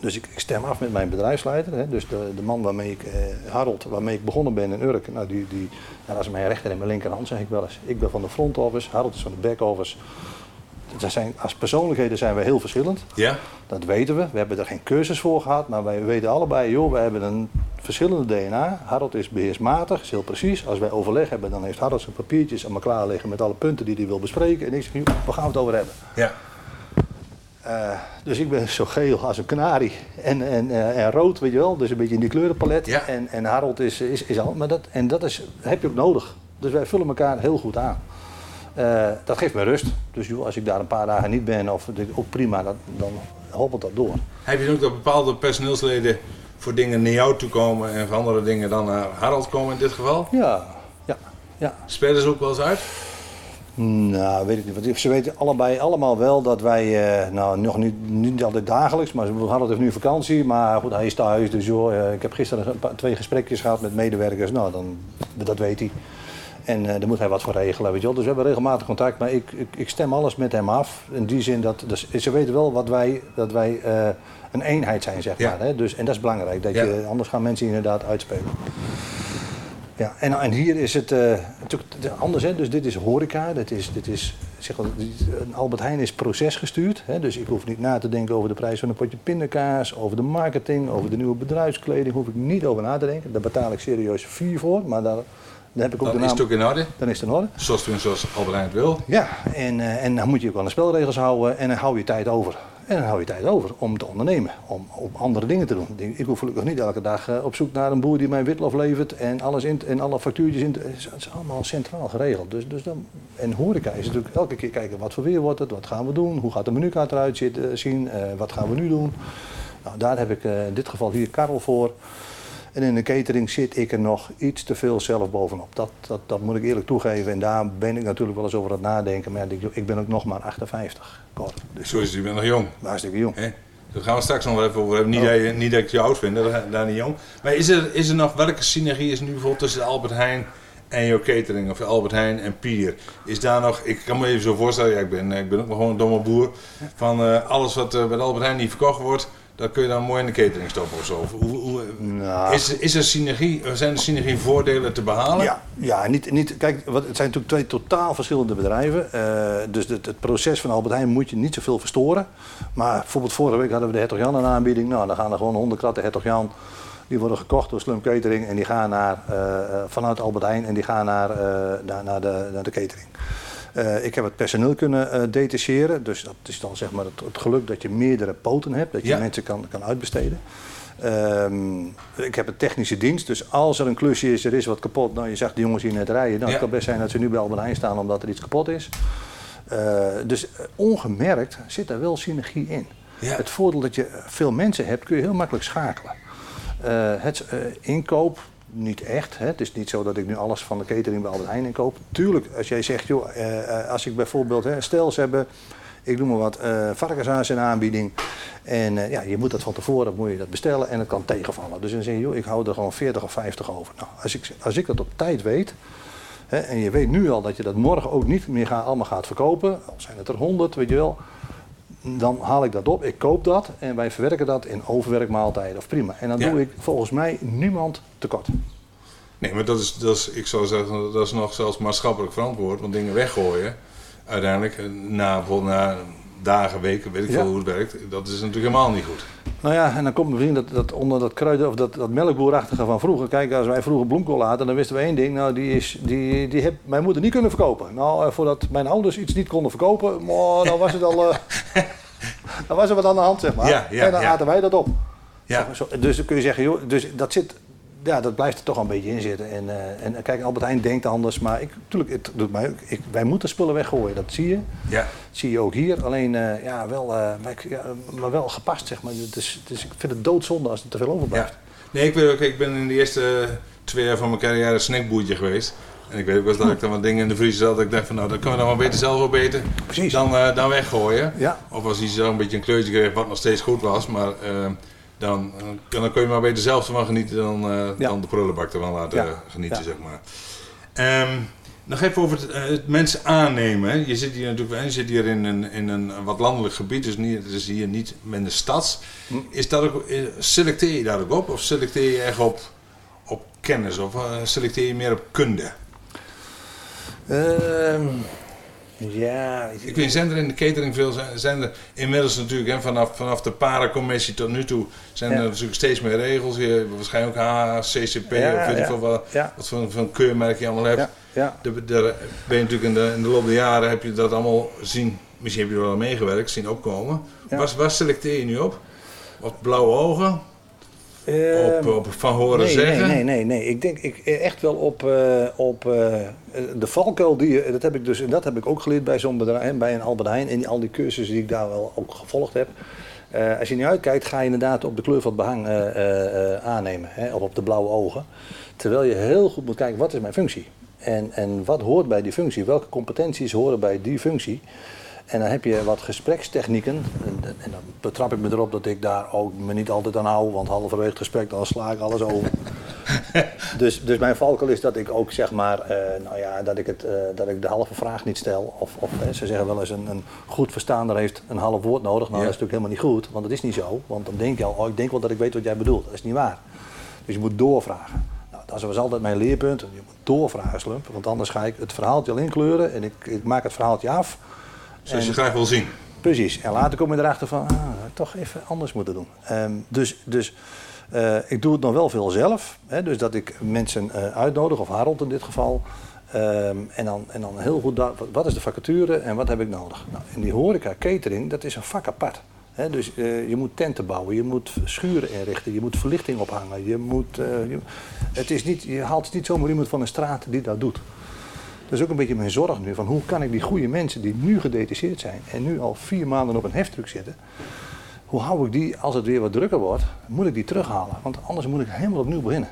Dus ik, ik stem af met mijn bedrijfsleider, hè, dus de, de man waarmee ik, eh, Harold, waarmee ik begonnen ben in Urk, nou, die, die, nou, dat is mijn rechter en mijn linkerhand, zeg ik wel eens. Ik ben van de front office, Harold is van de back office. Dat zijn, als persoonlijkheden zijn wij heel verschillend. Ja? Dat weten we. We hebben er geen cursus voor gehad, maar wij weten allebei, joh, we hebben een verschillende DNA. Harold is beheersmatig, is heel precies. Als wij overleg hebben, dan heeft Harold zijn papiertjes aan elkaar liggen met alle punten die hij wil bespreken. En ik zeg, joh, waar gaan we het over hebben? Ja. Eh, dus ik ben zo geel als een kanarie en, en, eh, en rood, weet je wel. Dus een beetje in die kleurenpalet. Ja. En, en Harold is, is, is al. Maar dat, en dat is, heb je ook nodig. Dus wij vullen elkaar heel goed aan. Eh, dat geeft me rust. Dus joh, als ik daar een paar dagen niet ben, of ook prima, dat, dan hobbelt dat door. Heb je ook dat bepaalde personeelsleden voor dingen naar jou toe komen en voor andere dingen dan naar Harald komen in dit geval? Ja, ja, ja. Spelen ze ook wel eens uit? Nou, weet ik niet. Want ze weten allebei allemaal wel dat wij, eh, nou nog niet, niet altijd dagelijks, maar Harold heeft nu vakantie. Maar goed, hij is thuis. Dus joh, eh, ik heb gisteren een paar, twee gesprekjes gehad met medewerkers. Nou, dan, dat weet hij. En eh daar moet hij wat voor regelen, weet je wel. Dus we hebben regelmatig contact. Maar ik, ik, ik stem alles met hem af. In die zin dat, dus, ze weten wel wat wij, dat wij eh, een eenheid zijn, zeg Ja. maar. Hè? Dus, en dat is belangrijk. Dat Ja. je, anders gaan mensen inderdaad uitspelen. Ja, en, en hier is het eh, natuurlijk anders. Hè? Dus dit is horeca. Dit is, dit is, zeg een Albert Heijn is procesgestuurd. Hè? Dus ik hoef niet na te denken over de prijs van een potje pindakaas, over de marketing, over de nieuwe bedrijfskleding. hoef ik niet over na te denken. Daar betaal ik serieus vier voor. Maar daar, daar heb ik ook Dan de is naam. het ook in orde. Dan is het in orde. Zoals zoals Albert Heijn het wil. Ja, en, eh, en dan moet je ook aan de spelregels houden en dan hou je tijd over. En dan hou je tijd over om te ondernemen, om, om andere dingen te doen. Ik hoef gelukkig niet elke dag eh, op zoek naar een boer die mij witlof levert en, alles in, en alle factuurtjes in. te- Het is, allemaal centraal geregeld. Dus, dus dan, en horeca is natuurlijk elke keer kijken wat voor weer wordt het, wat gaan we doen, hoe gaat de menukaart eruit zien, eh, wat gaan we nu doen. Nou, daar heb ik eh, in dit geval hier Karel voor. En in de catering zit ik er nog iets te veel zelf bovenop. Dat, dat, dat moet ik eerlijk toegeven. En daar ben ik natuurlijk wel eens over aan het nadenken. Maar ik, ik ben ook nog maar 58. Cor. Dus Zo is het, je bent nog jong. hartstikke jong. Daar gaan we straks nog wel even over hebben. Niet, Oh. dat, je, niet dat ik je oud vind, daar niet jong. Maar is er, is er nog, welke synergie is nu bijvoorbeeld tussen Albert Heijn en jouw catering of Albert Heijn en Pier. Is daar nog, ik kan me even zo voorstellen, ja, ik, ben, ik ben ook maar gewoon een domme boer. Van eh, alles wat uh, bij Albert Heijn niet verkocht wordt, dat kun je dan mooi in de catering stoppen of zo. Hoe, hoe, nou. is, is er synergie, zijn er synergievoordelen te behalen? Ja, ja niet, niet, kijk, wat, het zijn natuurlijk twee totaal verschillende bedrijven. Uh, dus het, het, proces van Albert Heijn moet je niet zoveel verstoren. Maar bijvoorbeeld vorige week hadden we de Hertog Jan een aanbieding. Nou, dan gaan er gewoon 100 kratten Hertog Jan. Die worden gekocht door Slum Catering en die gaan naar, uh, vanuit Albert Heijn en die gaan naar, naar, naar, de, naar de catering. Uh, ik heb het personeel kunnen uh, detacheren. Dus dat is dan zeg maar het, het, geluk dat je meerdere poten hebt. Dat je ja. mensen kan, kan uitbesteden. Um, ik heb een technische dienst. Dus als er een klusje is, er is wat kapot. Nou, je zag de jongens hier net rijden. Dan ja. kan het best zijn dat ze nu bij Albert Heijn staan omdat er iets kapot is. Uh, dus ongemerkt zit daar wel synergie in. Ja. Het voordeel dat je veel mensen hebt, kun je heel makkelijk schakelen. het inkoop, niet echt. Hè. Het is niet zo dat ik nu alles van de catering bij Albert Heijn inkoop. Tuurlijk, als jij zegt, joh, uh, als ik bijvoorbeeld, hè, stel hebben, ik noem maar wat, uh, varkenshaas in aanbieding. En uh, ja, je moet dat van tevoren moet je dat bestellen en het kan tegenvallen. Dus dan zeg je, joh, ik hou er gewoon 40 of 50 over. Nou, als ik, als ik dat op tijd weet, hè, en je weet nu al dat je dat morgen ook niet meer gaat, allemaal gaat verkopen, al zijn het er 100, weet je wel dan haal ik dat op, ik koop dat en wij verwerken dat in overwerkmaaltijden of prima. En dan ja. doe ik volgens mij niemand tekort. Nee, maar dat is, dat is, ik zou zeggen, dat is nog zelfs maatschappelijk verantwoord, want dingen weggooien, uiteindelijk, na, bijvoorbeeld na dagen, weken, weet ik ja. veel hoe het werkt, dat is natuurlijk helemaal niet goed. Nou ja, en dan komt misschien dat, dat onder dat kruiden of dat, dat melkboerachtige van vroeger. Kijk, als wij vroeger bloemkool hadden, dan wisten we één ding. Nou, die, is, die, die heb mijn moeder niet kunnen verkopen. Nou, voordat mijn ouders iets niet konden verkopen, oh, dan was het al. Uh, dan was er wat aan de hand, zeg maar. Ja, ja, en dan aten wij dat op. Ja. Zo, dus dan kun je zeggen, joh, dus dat zit ja, dat blijft er toch een beetje in zitten. En, uh, en kijk, Albert Heijn denkt anders, maar ik, natuurlijk, het doet mij, ik, wij moeten spullen weggooien, dat zie je. Ja. Dat zie je ook hier, alleen uh, ja, wel, uh, ja, maar wel gepast, zeg maar. Dus, dus ik vind het doodzonde als er te veel overblijft. Ja. Nee, ik, weet ook, ik ben in de eerste twee jaar van mijn carrière snackboertje geweest. En ik weet ook wel dat ik dan wat dingen in de vriezer had. Dat ik dacht van nou, dat kunnen we dan maar beter zelf wel beter Precies. dan, dan weggooien. Ja. Of als hij zo een beetje een kleurtje kreeg, wat nog steeds goed was. Maar dan, dan kun je maar beter zelf ervan genieten dan, uh, ja. dan de prullenbak ervan laten ja. genieten, zeg maar. Um, nog even over het, het, mensen aannemen. Hè. Je zit hier natuurlijk je zit hier in een, in een wat landelijk gebied, dus niet, het is hier niet met de stad. Hm. Is dat ook, selecteer je daar ook op? Of selecteer je echt op, op kennis? Of selecteer je meer op kunde? Uh, ja. Ik weet, zijn er in de catering veel, zijn, er inmiddels natuurlijk, hè, vanaf, vanaf de paracommissie tot nu toe, zijn ja. er natuurlijk steeds meer regels. Je waarschijnlijk ook HCCP ja, of weet ik veel wat, wat voor, voor een keurmerk je allemaal hebt. Ja. Ja. De, de, ben je natuurlijk in de, in de loop der jaren heb je dat allemaal zien, misschien heb je er wel meegewerkt, zien opkomen. Waar, waar selecteer je nu op? Op blauwe ogen? Op, op, van horen nee, zeggen? Nee, nee, nee, nee. Ik denk ik, echt wel op, uh, op uh, de valkuil die je, dat heb ik dus, dat heb ik ook geleerd bij zo'n bedrijf, bij een Albert Heijn en al die cursussen die ik daar wel ook gevolgd heb. Uh, als je niet uitkijkt, ga je inderdaad op de kleur van het behang aannemen, hè, of op de blauwe ogen. Terwijl je heel goed moet kijken, wat is mijn functie? En, en wat hoort bij die functie? Welke competenties horen bij die functie? En dan heb je wat gesprekstechnieken. En, en, dan betrap ik me erop dat ik daar ook me niet altijd aan hou. Want halverwege het gesprek dan sla ik alles over. dus, dus mijn valkuil is dat ik ook zeg maar, uh, nou ja, dat ik, het, uh, dat ik de halve vraag niet stel. Of, of ze zeggen wel eens een, een goed verstaander heeft een half woord nodig. Nou, ja. dat is natuurlijk helemaal niet goed. Want dat is niet zo. Want dan denk je al, oh, ik denk wel dat ik weet wat jij bedoelt. Dat is niet waar. Dus je moet doorvragen. Nou, dat was altijd mijn leerpunt. Je moet doorvragen, Slump. Want anders ga ik het verhaaltje al inkleuren. En ik, ik maak het verhaaltje af. Zoals je graag wil zien. Precies. En later kom je erachter van, ah, toch even anders moeten doen. Um, dus dus uh, ik doe het nog wel veel zelf. Hè, dus dat ik mensen uh, uitnodig, of Harold in dit geval. Um, en, dan, en dan heel goed, wat, is de vacature en wat heb ik nodig? Nou, en die horeca catering, dat is een vak apart. Dus uh, je moet tenten bouwen, je moet schuren inrichten, je moet verlichting ophangen. Je, moet, je, het is niet, je haalt niet zomaar iemand van een straat die dat doet. Dat is ook een beetje mijn zorg nu. Van hoe kan ik die goede mensen die nu gedetacheerd zijn en nu al vier maanden op een heftruck zitten. Hoe hou ik die, als het weer wat drukker wordt, moet ik die terughalen. Want anders moet ik helemaal opnieuw beginnen.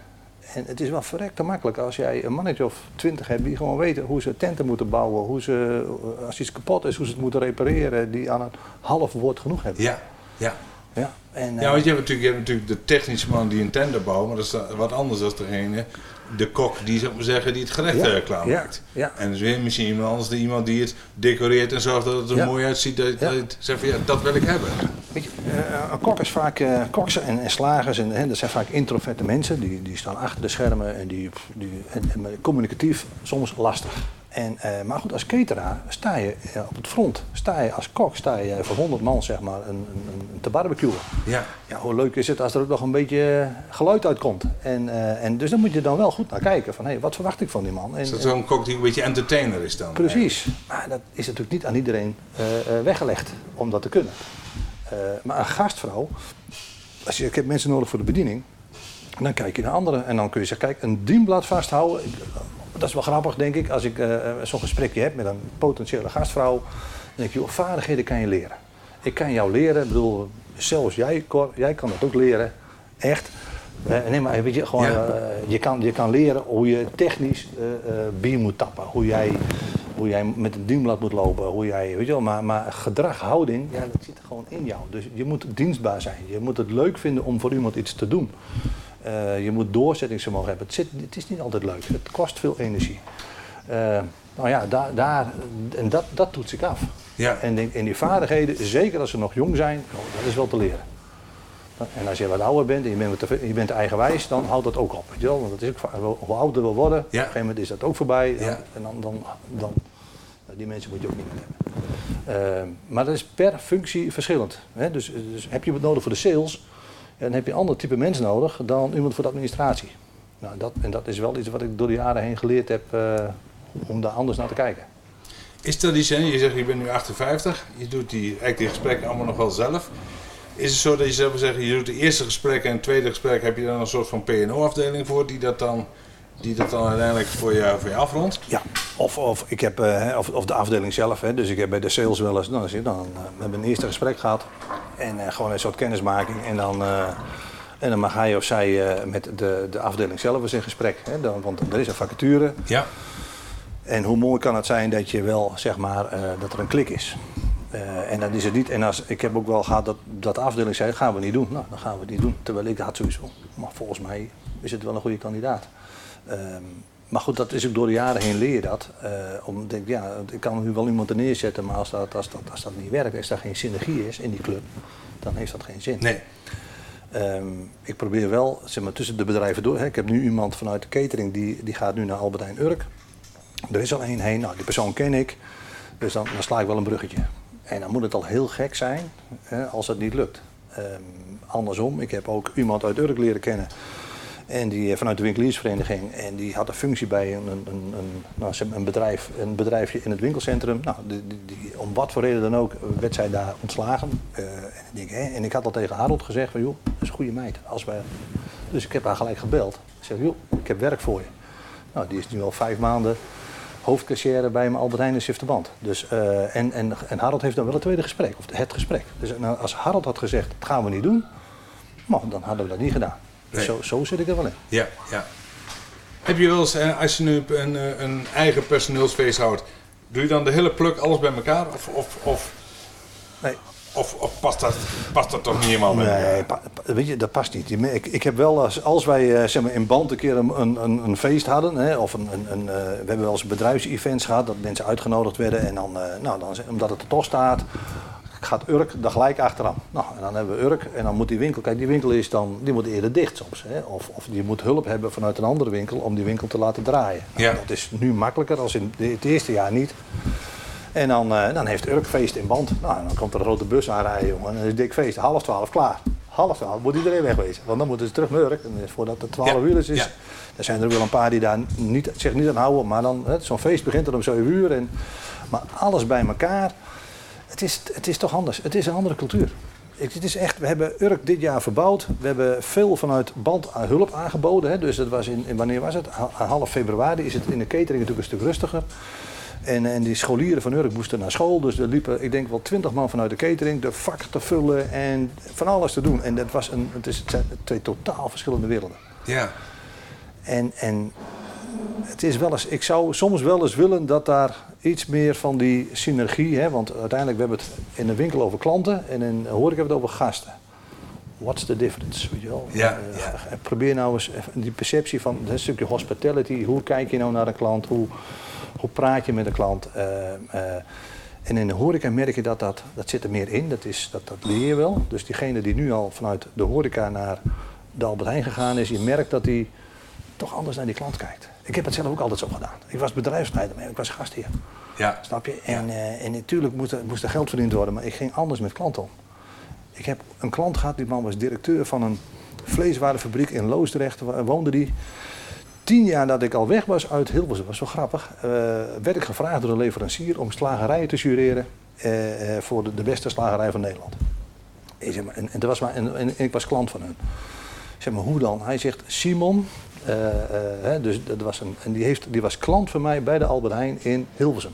En het is wel verrekt te makkelijk als jij een mannetje of twintig hebt die gewoon weten hoe ze tenten moeten bouwen. Hoe ze, als iets kapot is, hoe ze het moeten repareren. Die aan een half woord genoeg hebben. Ja, ja. Ja, en, ja want je hebt, natuurlijk, je hebt natuurlijk de technische man die een tender bouwt, maar dat is wat anders dan degene de kok die, zou maar zeggen, die het gerecht Ja, eh, klaarmaakt. ja, ja. En dus weer misschien iemand anders, die, iemand die het decoreert en zorgt dat het er mooi uitziet. Dat, dat van ja, dat wil ik hebben. Weet je, eh, een kok is vaak, koks en, en slagers, en, hè, dat zijn vaak introverte mensen, die, die staan achter de schermen en die, die en, communicatief soms lastig. En, eh, maar goed, als cateraar sta je eh, op het front, sta je als kok, sta je voor 100 man zeg maar een, een, een te barbecuen. Ja. Ja, hoe leuk is het als er ook nog een beetje eh, geluid uitkomt. En, en dus dan moet je dan wel goed naar kijken van, hé, wat verwacht ik van die man? En, Is dat zo'n kok die een beetje entertainer is dan? Precies. Maar dat is natuurlijk niet aan iedereen weggelegd om dat te kunnen. Maar een gastvrouw, als je, ik heb mensen nodig voor de bediening, dan kijk je naar anderen en dan kun je zeggen, kijk, een dienblad vasthouden. Ik- Dat is wel grappig, denk ik, als ik eh, eh, zo'n gesprekje heb met een potentiële gastvrouw. Dan denk je, joh, vaardigheden kan je leren. Ik kan jou leren, ik bedoel, zelfs jij, Cor, jij kan dat ook leren. Echt. Eh, nee, maar weet je, gewoon, je, kan, je kan leren hoe je technisch bier moet tappen. Hoe jij, hoe jij met een dienblad moet lopen. Hoe jij, weet je wel, maar, maar gedrag, houding, ja, dat zit gewoon in jou. Dus je moet dienstbaar zijn. Je moet het leuk vinden om voor iemand iets te doen. Eh, je moet doorzettingsvermogen hebben. Het, zit, het is niet altijd leuk. Het kost veel energie. Eh, nou ja, daar, daar, en dat, dat toets ik af. Ja. En, en die vaardigheden, zeker als ze nog jong zijn, oh, dat is wel te leren. En als je wat ouder bent en je bent, te- je bent eigenwijs, dan houdt dat ook op. Weet je wel? Want dat is ook, hoe ouder we worden, op een gegeven moment is dat ook voorbij. Ja. En dan, dan, dan, nou, die mensen moet je ook niet meer hebben. Eh, maar dat is per functie verschillend. Hè? Dus, dus heb je wat nodig voor de sales, ja, dan heb je een ander type mens nodig dan iemand voor de administratie. Nou, dat, en dat is wel iets wat ik door de jaren heen geleerd heb eh, om daar anders naar te kijken. Is dat iets, je zegt je bent nu 58, je doet die, eigenlijk die gesprekken allemaal nog wel zelf. Is het zo dat je zelf zeggen, je doet de eerste gesprek en het tweede gesprek, heb je dan een soort van PNO-afdeling voor die dat dan, die dat dan uiteindelijk voor je, voor je afrondt? Ja, of, of, ik heb, eh, of, of de afdeling zelf. Hè, dus ik heb bij de sales wel eens, nou, je, dan, eh, we hebben een eerste gesprek gehad. En eh, gewoon een soort kennismaking. En dan, en dan mag hij of zij met de, de afdeling zelf eens in gesprek. Hè, dan, want er is een vacature. Ja. En hoe mooi kan het zijn dat je wel, zeg maar, dat er een klik is. En dan is het niet, en als, ik heb ook wel gehad dat, dat de afdeling zei, gaan we niet doen. Nou, dan gaan we het niet doen. Terwijl ik had van, maar volgens mij is het wel een goede kandidaat. Ehm, maar goed, dat is ook door de jaren heen leer dat. Eh, om denk, ja, ik kan nu wel iemand er neerzetten, maar als dat, als, dat, als dat niet werkt, als daar geen synergie is in die club, dan heeft dat geen zin. Nee. Ehm, ik probeer wel, zeg maar, tussen de bedrijven door. Hè. Ik heb nu iemand vanuit de catering, die, die gaat nu naar Albertijn Urk. Er is al één heen, nou, die persoon ken ik. Dus dan, dan sla ik wel een bruggetje. En dan moet het al heel gek zijn hè, als het niet lukt. Ehm, andersom, ik heb ook iemand uit Urk leren kennen. En die eh, vanuit de winkeliersvereniging. En die had een functie bij een, een, een, nou, een, bedrijf, een bedrijfje in het winkelcentrum. Nou, die, die, om wat voor reden dan ook werd zij daar ontslagen. Eh, en, ik denk, hè, en ik had al tegen Harold gezegd van joh, dat is een goede meid. Als wij... Dus ik heb haar gelijk gebeld. Ik zeg joh, ik heb werk voor je. Nou, die is nu al vijf maanden hoofdkassière bij mijn Albert Heijn in Sifterband. Dus, eh, en, en, en Harold heeft dan wel het tweede gesprek, of het gesprek. Dus nou, als Harold had gezegd, dat gaan we niet doen, nou, dan hadden we dat niet gedaan. Dus zo, zo zit ik er wel in. Ja, ja. Heb je wel eens, eh, als je nu een, een eigen personeelsfeest houdt, doe je dan de hele pluk alles bij elkaar? Of, of, of, Nee, of, of past, dat, past dat toch niet helemaal bij nee pa- weet je, dat past niet. Ik, ik heb wel, als, als wij eh, zeg maar, in Band een keer een, een, een, feest hadden, hè, of een, een, een, eh, we hebben wel eens bedrijfsevents gehad, dat mensen uitgenodigd werden. En dan, nou, dan, omdat het er toch staat, gaat Urk er gelijk achteraan. Nou, en dan hebben we Urk en dan moet die winkel, kijk die winkel is dan, die moet eerder dicht soms. Hè? Of, of die moet hulp hebben vanuit een andere winkel om die winkel te laten draaien. Nou, Ja. Dat is nu makkelijker als in het eerste jaar niet. En dan, eh, dan heeft Urk feest in band. Nou, en dan komt er een grote bus aanrijden, jongen. En dan is het dik feest. Half twaalf, klaar. Half twaalf moet iedereen wegwezen. Want dan moeten ze terug naar Urk. En eh, voordat het twaalf Ja, uur is, ja. er zijn er wel een paar die daar niet, zich niet aan houden. Maar dan, zo'n feest begint er om 7 uur. En, maar alles bij elkaar. Het is, het is toch anders. Het is een andere cultuur. Ik, het is echt, we hebben Urk dit jaar verbouwd. We hebben veel vanuit band aan hulp aangeboden. Hè. Dus dat was in, in- wanneer was het? Ha- Half februari is het in de catering natuurlijk een stuk rustiger. En, en die scholieren van Urk moesten naar school. Dus er liepen, ik denk wel twintig man vanuit de catering de vakken te vullen en van alles te doen. En dat was een, het, is, het zijn twee totaal verschillende werelden. Ja. En, en het is wel eens, ik zou soms wel eens willen dat daar iets meer van die synergie, hè, want uiteindelijk we hebben het in de winkel over klanten en in de horeca hebben we het over gasten. what's the difference? Weet je wel? Ja, Eh, ja. Probeer nou eens die perceptie van dat stukje hospitality. Hoe kijk je nou naar een klant? Hoe, hoe praat je met een klant? Eh, eh, en in de horeca merk je dat, dat dat zit er meer in. Dat, is, dat, dat leer je wel. Dus diegene die nu al vanuit de horeca naar de Albert Heijn gegaan is, je merkt dat hij toch anders naar die klant kijkt. Ik heb het zelf ook altijd zo gedaan. Ik was bedrijfsleider, maar ik was gastheer. Ja. Snap je? En, eh, en natuurlijk moest er, moest er geld verdiend worden, maar ik ging anders met klanten om. Ik heb een klant gehad, die man was directeur van een vleeswarenfabriek in Loosdrecht, waar woonde die. Tien jaar dat ik al weg was uit Hilversum, was wel grappig, eh, werd ik gevraagd door een leverancier om slagerijen te jureren eh, voor de, de beste slagerij van Nederland. Ik zeg maar, en, en, was maar, en, en ik was klant van hun. Ik zeg maar, hoe dan? Hij zegt, Simon, dus dat was een, en die, heeft, die was klant van mij bij de Albert Heijn in Hilversum.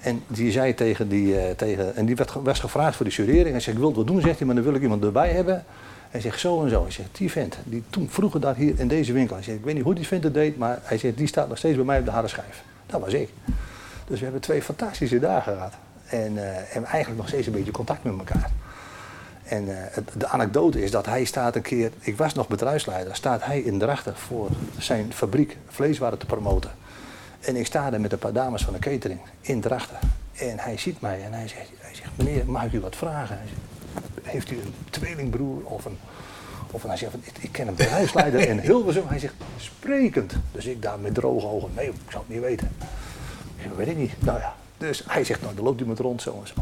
En die zei tegen die, eh, tegen, en die werd, was gevraagd voor de jurering. Hij zegt, ik wil het doen, zegt hij, maar dan wil ik iemand erbij hebben. Hij zegt, zo en zo. Hij zegt, die vent, die toen vroeger daar hier in deze winkel. Hij zegt, ik weet niet hoe die vent het deed, maar hij zegt, die staat nog steeds bij mij op de harde schijf. Dat was ik. Dus we hebben twee fantastische dagen gehad. En, eh, en eigenlijk nog steeds een beetje contact met elkaar. En eh, de anekdote is dat hij staat een keer, ik was nog bedrijfsleider, staat hij in Drachten voor zijn fabriek vleeswaren te promoten. En ik sta daar met een paar dames van de catering in Drachten. En hij ziet mij en hij zegt, hij zegt meneer, mag ik u wat vragen? Hij zegt, heeft u een tweelingbroer of een... Of hij zegt, ik, ik ken een bedrijfsleider in Hilversum. Hij zegt, sprekend. Dus ik daar met droge ogen, nee, ik zou het niet weten. Ik zeg, weet ik niet. Nou ja, dus hij zegt, nou dan loopt hij met rond zo en zo.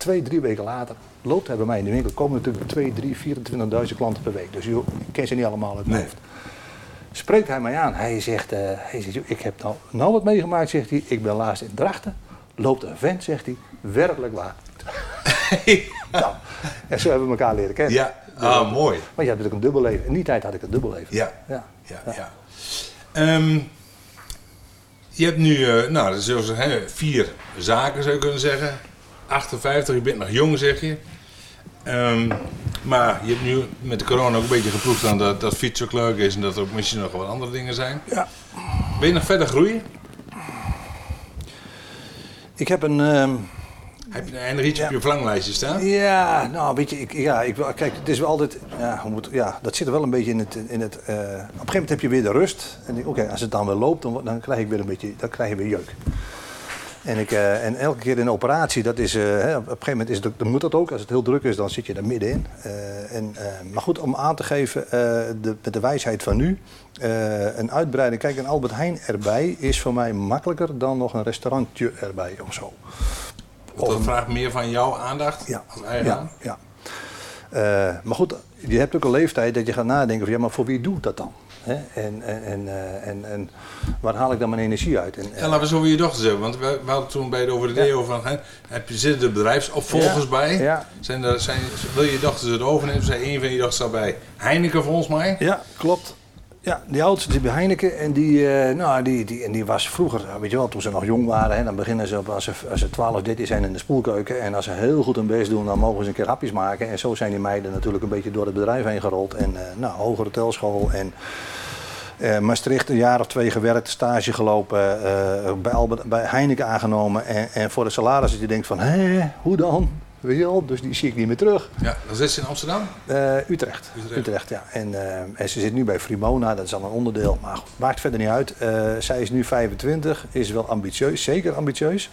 Twee, drie weken later loopt hij bij mij in de winkel. komen natuurlijk 2, 3, 24.000 klanten per week. Dus ik ken ze niet allemaal uit mijn Nee. hoofd. Spreekt hij mij aan. Hij zegt, eh, hij zegt, ik heb nou, nou wat meegemaakt, zegt hij. Ik ben laatst in Drachten. Loopt een vent, zegt hij. Werkelijk waar. nou, en zo hebben we elkaar leren kennen. Ja, ah, mooi. Want je had natuurlijk een dubbel leven. In die tijd had ik een dubbel leven. Ja. ja. Ja, ja. Ehm, je hebt nu, eh, nou, dat is hè, vier zaken zou je kunnen zeggen. 58, je bent nog jong zeg je. Ehm, maar je hebt nu met de corona ook een beetje geproefd aan dat, dat fietsen ook leuk is en dat er ook misschien nog wat andere dingen zijn. Ja. Ben je nog verder groeien? Ik heb een... ehm, Heb je nog iets op je verlanglijstje staan? Ja, nou weet je, ik, ja, ik, wil- kijk, het is wel altijd, ja, hoe moet, ja, dat zit er wel een beetje in het, in het eh, op een gegeven moment heb je weer de rust. En oké, als het dan weer loopt, dan, dan krijg ik weer een beetje, dan krijg je weer jeuk. En, ik, eh, en elke keer in een operatie, dat is, eh, hè, op een gegeven moment is het, ook- dan moet dat ook. Als het heel druk is, dan zit je daar middenin. Eh, en, maar goed, om aan te geven, de, met de wijsheid van nu, een uitbreiding. Kijk, een Albert Heijn erbij is voor mij makkelijker dan nog een restaurantje erbij of zo. Dat vraagt meer van jouw aandacht Ja, als eigen. ja, ja. Maar goed, je hebt ook een leeftijd dat je gaat nadenken van ja, maar voor wie doe ik dat dan? Hè? En, en, en, eh, en, en waar haal ik dan mijn energie uit? En, En laten we zo over je dochters hebben, want we, we hadden toen bij het over de deo van, hè, heb je, zitten er bedrijfsopvolgers bij? ja. Zijn er, zijn, wil je dochters het overnemen? Zijn een van je dochters al bij Heineken volgens mij? Ja, klopt. Ja, die oudste zit bij Heineken en die, eh, nou, die, die, en die was vroeger, eh, weet je wel, toen ze nog jong waren, hè, dan beginnen ze op, als ze, als ze 12, 13 zijn in de spoelkeuken. En als ze heel goed hun best doen, dan mogen ze een keer hapjes maken. En zo zijn die meiden natuurlijk een beetje door het bedrijf heen gerold. En eh, nou, hogere hotelschool en Maastricht een jaar of twee gewerkt, stage gelopen, bij, Albert, bij Heineken aangenomen. En, en voor de salaris dat je denkt van, hé, hoe dan? Weet je wel, dus die zie ik niet meer terug. Ja, dan zit ze in Amsterdam. Eh, Utrecht. Utrecht. Utrecht. ja. En, eh, en ze zit nu bij Frimona, dat is al een onderdeel. Maar goed, maakt verder niet uit. Eh, zij is nu 25, is wel ambitieus, zeker ambitieus.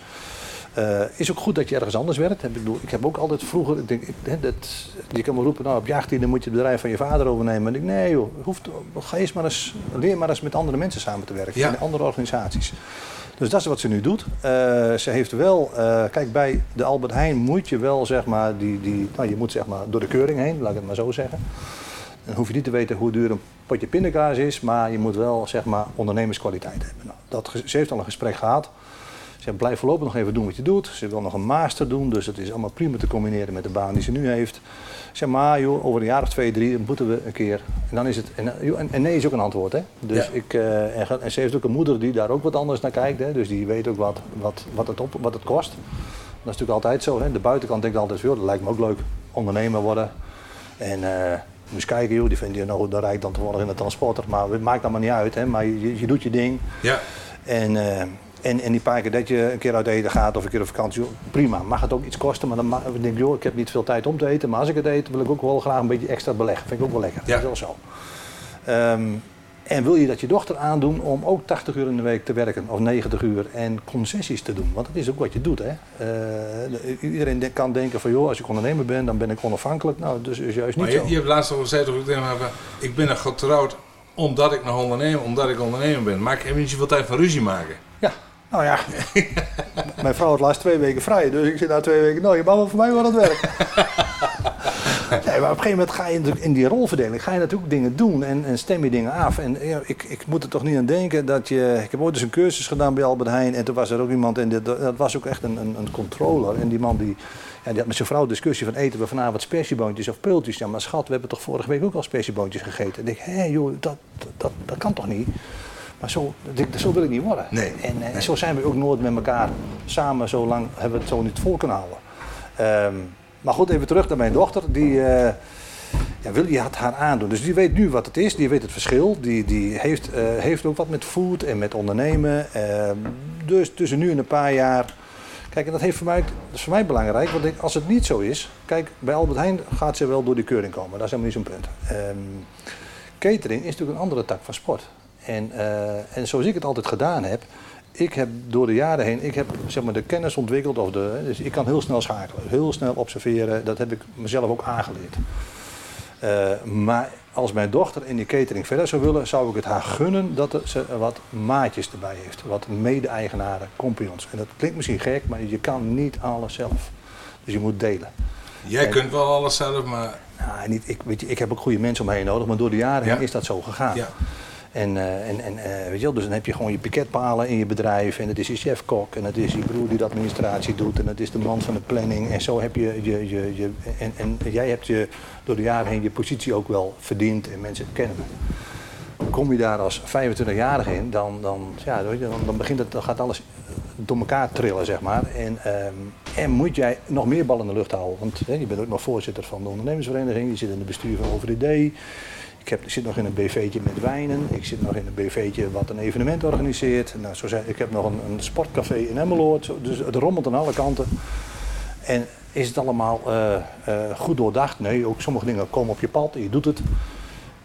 Is ook goed dat je ergens anders werkt. Ik, bedoel, ik heb ook altijd vroeger, ik denk, ik, dat, je kan wel roepen, nou, op je 18 moet je het bedrijf van je vader overnemen. En ik nee joh, hoeft, ga eens maar eens, leer maar eens met andere mensen samen te werken. Ja. In andere organisaties. Dus dat is wat ze nu doet. Eh, ze heeft wel, eh, kijk, bij de Albert Heijn moet je wel, zeg maar, die, die, nou, je moet zeg maar door de keuring heen, laat ik het maar zo zeggen. Dan hoef je niet te weten hoe duur een potje pindakaas is, maar je moet wel, zeg maar, ondernemerskwaliteit hebben. Nou, dat, ze heeft al een gesprek gehad. Ze blijft voorlopig nog even doen wat je doet. Ze wil nog een master doen, dus het is allemaal prima te combineren met de baan die ze nu heeft. Zeg maar, joh, over een jaar of twee, drie moeten we een keer. En dan is het. En, en, en nee is ook een antwoord, hè? Dus Ja. ik, eh, en, en ze heeft ook een moeder die daar ook wat anders naar kijkt, hè? Dus die weet ook wat, wat, wat, het, op, wat het kost. Dat is natuurlijk altijd zo, hè? De buitenkant denkt altijd, joh, dat lijkt me ook leuk. Ondernemer worden. En eh moet eens kijken, joh, die vindt je nog dan rijk dan toevallig in de transporter. Maar het maakt allemaal niet uit, hè? Maar je, je doet je ding. Ja. En, eh, En, en die paar keer dat je een keer uit eten gaat of een keer op vakantie, prima. Mag het ook iets kosten, maar dan ma- denk ik, joh, ik heb niet veel tijd om te eten. Maar als ik het eet, wil ik ook wel graag een beetje extra beleggen. Vind ik ook wel lekker. Ja. Dat is wel zo. Ehm, en wil je dat je dochter aandoen om ook 80 uur in de week te werken of 90 uur en concessies te doen? Want dat is ook wat je doet. Hè? Eh, de- iedereen de- kan denken van joh, als ik ondernemer ben, dan ben ik onafhankelijk. Nou, dus is juist niet Maar je, zo. je hebt laatst al gezegd, ik ben nog getrouwd omdat ik nog ondernemer, omdat ik ondernemer ben. Maar ik heb niet zoveel tijd van ruzie maken. Ja, nou ja. Mijn vrouw had laatst twee weken vrij, dus ik zit na twee weken, nou, je mag wel voor mij wel aan het werk. nee, maar op een gegeven moment ga je natuurlijk in die rolverdeling, ga je natuurlijk dingen doen en, en stem je dingen af. En ja, ik, ik moet er toch niet aan denken dat je, ik heb ooit eens een cursus gedaan bij Albert Heijn en toen was er ook iemand en dit, dat was ook echt een, een, een controller. En die man die, ja, die had met zijn vrouw discussie van eten we vanavond spersieboontjes of peultjes. Ja, maar schat, we hebben toch vorige week ook al spersieboontjes gegeten. En ik denk, hé joh, dat, dat, dat kan toch niet? Maar zo, wil ik niet worden. Nee. En eh, zo zijn we ook nooit met elkaar samen zo lang hebben we het zo niet vol kunnen houden. Ehm, maar goed, even terug naar mijn dochter. Die eh, ja, wil je het haar aandoen. Dus die weet nu wat het is, die weet het verschil. Die, die heeft, eh, heeft ook wat met food en met ondernemen. Ehm, dus tussen nu en een paar jaar. Kijk, en dat, heeft voor mij, dat is voor mij belangrijk. Want ik, als het niet zo is. Kijk, bij Albert Heijn gaat ze wel door die keuring komen. Dat is helemaal niet zo'n punt. Ehm, catering is natuurlijk een andere tak van sport. En, eh, en zoals ik het altijd gedaan heb, ik heb door de jaren heen, ik heb zeg maar de kennis ontwikkeld, of de, dus ik kan heel snel schakelen, heel snel observeren, dat heb ik mezelf ook aangeleerd. Eh, maar als mijn dochter in die catering verder zou willen, zou ik het haar gunnen dat ze wat maatjes erbij heeft, wat mede-eigenaren, compagnons. En dat klinkt misschien gek, maar je kan niet alles zelf. Dus je moet delen. Jij En- kunt wel alles zelf, maar Nou, niet, ik, weet je, ik heb ook goede mensen om me heen nodig, maar door de jaren Ja. heen is dat zo gegaan. ja. En, eh, en, en eh, weet je wel, dus dan heb je gewoon je piketpalen in je bedrijf. En het is je chef-kok. En het is je broer die de administratie doet. En het is de man van de planning. En zo heb je, je, je, je en, en jij hebt je door de jaren heen je positie ook wel verdiend. En mensen kennen me. Kom je daar als 25-jarige in, dan, dan, ja, dan, dan, begint het, dan gaat alles door elkaar trillen, zeg maar. En, ehm, en moet jij nog meer ballen in de lucht houden. Want hè, je bent ook nog voorzitter van de ondernemersvereniging. Je zit in het bestuur van OVD. Ik, heb, ik zit nog in een BV'tje met wijnen. Ik zit nog in een BV'tje wat een evenement organiseert. Nou, zo zei, ik heb nog een, een sportcafé in Emmeloord. Dus het rommelt aan alle kanten. En is het allemaal eh, eh, goed doordacht? Nee, ook sommige dingen komen op je pad en je doet het.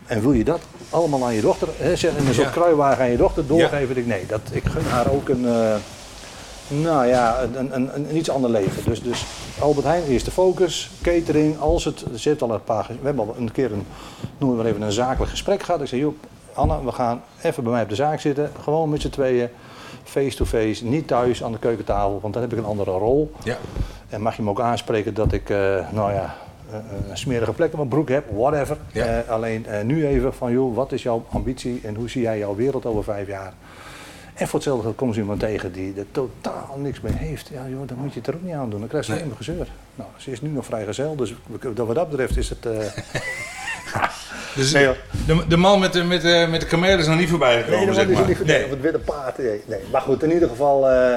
En wil je dat allemaal aan je dochter, hè, zeg, in een soort Ja. kruiwagen aan je dochter doorgeven? Ik, nee, dat, ik gun haar ook een, eh, nou ja, een, een, een, een iets ander leven. Dus, dus Albert Heijn, eerste focus, catering, als het, heeft al een paar, we hebben al een keer een, noemen we maar even een zakelijk gesprek gehad. Ik zei, joh, Anne, we gaan even bij mij op de zaak zitten, gewoon met z'n tweeën, face-to-face, niet thuis aan de keukentafel, want dan heb ik een andere rol. ja. En mag je me ook aanspreken dat ik, eh, nou ja, eh, een smerige plek op mijn broek heb, whatever. Ja. Eh, alleen eh, nu even van, joh, wat is jouw ambitie en hoe zie jij jouw wereld over vijf jaar? En voor hetzelfde geld komt iemand tegen die er totaal niks mee heeft. Ja, joh, dan moet je het er ook niet aan doen. Dan krijg je Nee. alleen maar gezeur. Nou, ze is nu nog vrijgezel, dus we- wat dat betreft is het... eh, Dus Nee, de, de man met de, met, de, met de kameel is nog niet voorbij gekomen, Nee, dat zeg maar. niet nee. Op het witte paard. Nee, nee. Maar goed, in ieder geval. eh,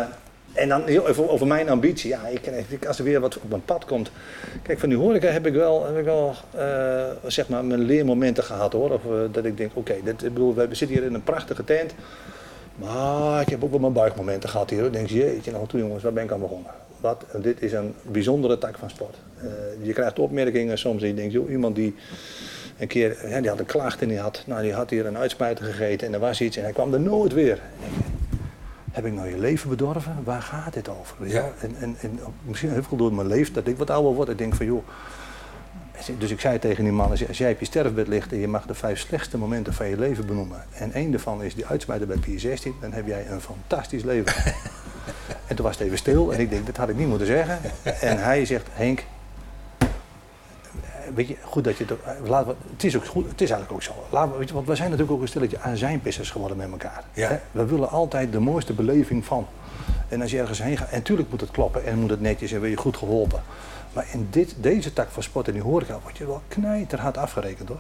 en dan heel even over mijn ambitie. Ja, ik, als er weer wat op mijn pad komt. Kijk, van die horeca heb ik wel, heb ik wel eh, zeg maar mijn leermomenten gehad hoor. Of, eh, dat ik denk, oké, dit ik bedoel, we zitten hier in een prachtige tent. Maar ik heb ook wel mijn buigmomenten gehad hier. Ik denk, jeetje, nou toe jongens, waar ben ik aan begonnen? Wat, dit is een bijzondere tak van sport. Eh, je krijgt opmerkingen soms en je denkt, joh, iemand die een keer, hè, die had een klacht en die had, nou, die had hier een uitsmijter gegeten en er was iets en hij kwam er nooit weer. Heb ik nou je leven bedorven? Waar gaat dit over? Ja. En, en, en misschien heel veel door mijn leven, dat ik wat ouder word. Ik denk van joh. Dus ik zei tegen die man, als jij- op je sterfbed ligt en je mag de vijf slechtste momenten van je leven benoemen. En één daarvan is die uitsmijter bij Pier 16, dan heb jij een fantastisch leven. en toen was het even stil en ik denk, dat had ik niet moeten zeggen. En hij zegt, Henk, weet je, goed dat je het we, het is ook goed, het is eigenlijk ook zo. Laten we, weet je, want we zijn natuurlijk ook een stilletje azijnpissers geworden met elkaar. Ja. Hè? We willen altijd de mooiste beleving van. En als je ergens heen gaat, en natuurlijk moet het kloppen en moet het netjes en wil je goed geholpen. Maar in dit, deze tak van sport en die horeca word je wel knijterhard afgerekend hoor.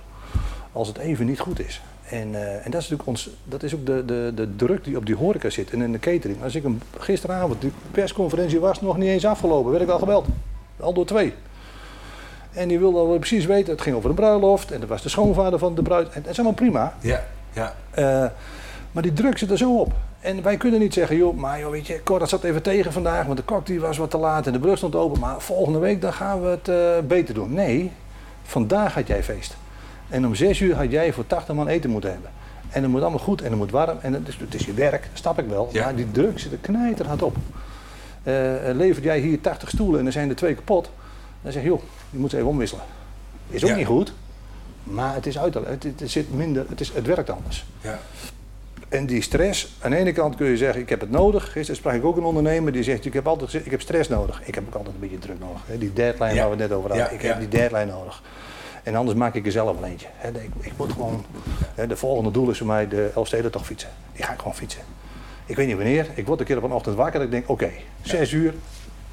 Als het even niet goed is. En, eh, en dat is natuurlijk ons, dat is ook de, de, de druk die op die horeca zit en in de catering. Als ik hem gisteravond, die persconferentie was nog niet eens afgelopen, werd ik al gebeld. Al door twee. En die wilde al precies weten, het ging over de bruiloft en dat was de schoonvader van de bruid. En dat is allemaal prima. Ja, ja. Eh, Maar die druk zit er zo op. En wij kunnen niet zeggen, joh, maar joh, weet je, Cor, dat zat even tegen vandaag, want de kok die was wat te laat en de brug stond open. Maar volgende week dan gaan we het eh, beter doen. Nee, vandaag had jij feest. En om zes uur had jij voor 80 man eten moeten hebben. En het moet allemaal goed en het moet warm. En het is, het is je werk, snap ik wel. Ja. Maar die druk zit er knijterhard op. Eh levert jij hier 80 stoelen en er zijn er twee kapot. Dan zeg je, joh, je moet ze even omwisselen. Is ook Ja. niet goed. Maar het is uit, het, het, zit minder, het, is, het werkt anders. Ja. En die stress, aan de ene kant kun je zeggen, ik heb het nodig. Gisteren sprak ik ook een ondernemer die zegt, ik heb altijd ik heb stress nodig. Ik heb ook altijd een beetje druk nodig. hè. Die deadline Ja. waar we het net over hadden, Ja, ik ja. heb die deadline nodig. En anders maak ik er zelf wel eentje. hè. Ik, ik moet gewoon, hè, de volgende doel is voor mij de Elfstedentocht fietsen. Die ga ik gewoon fietsen. Ik weet niet wanneer, ik word een keer op een ochtend wakker en ik denk, oké, zes uur,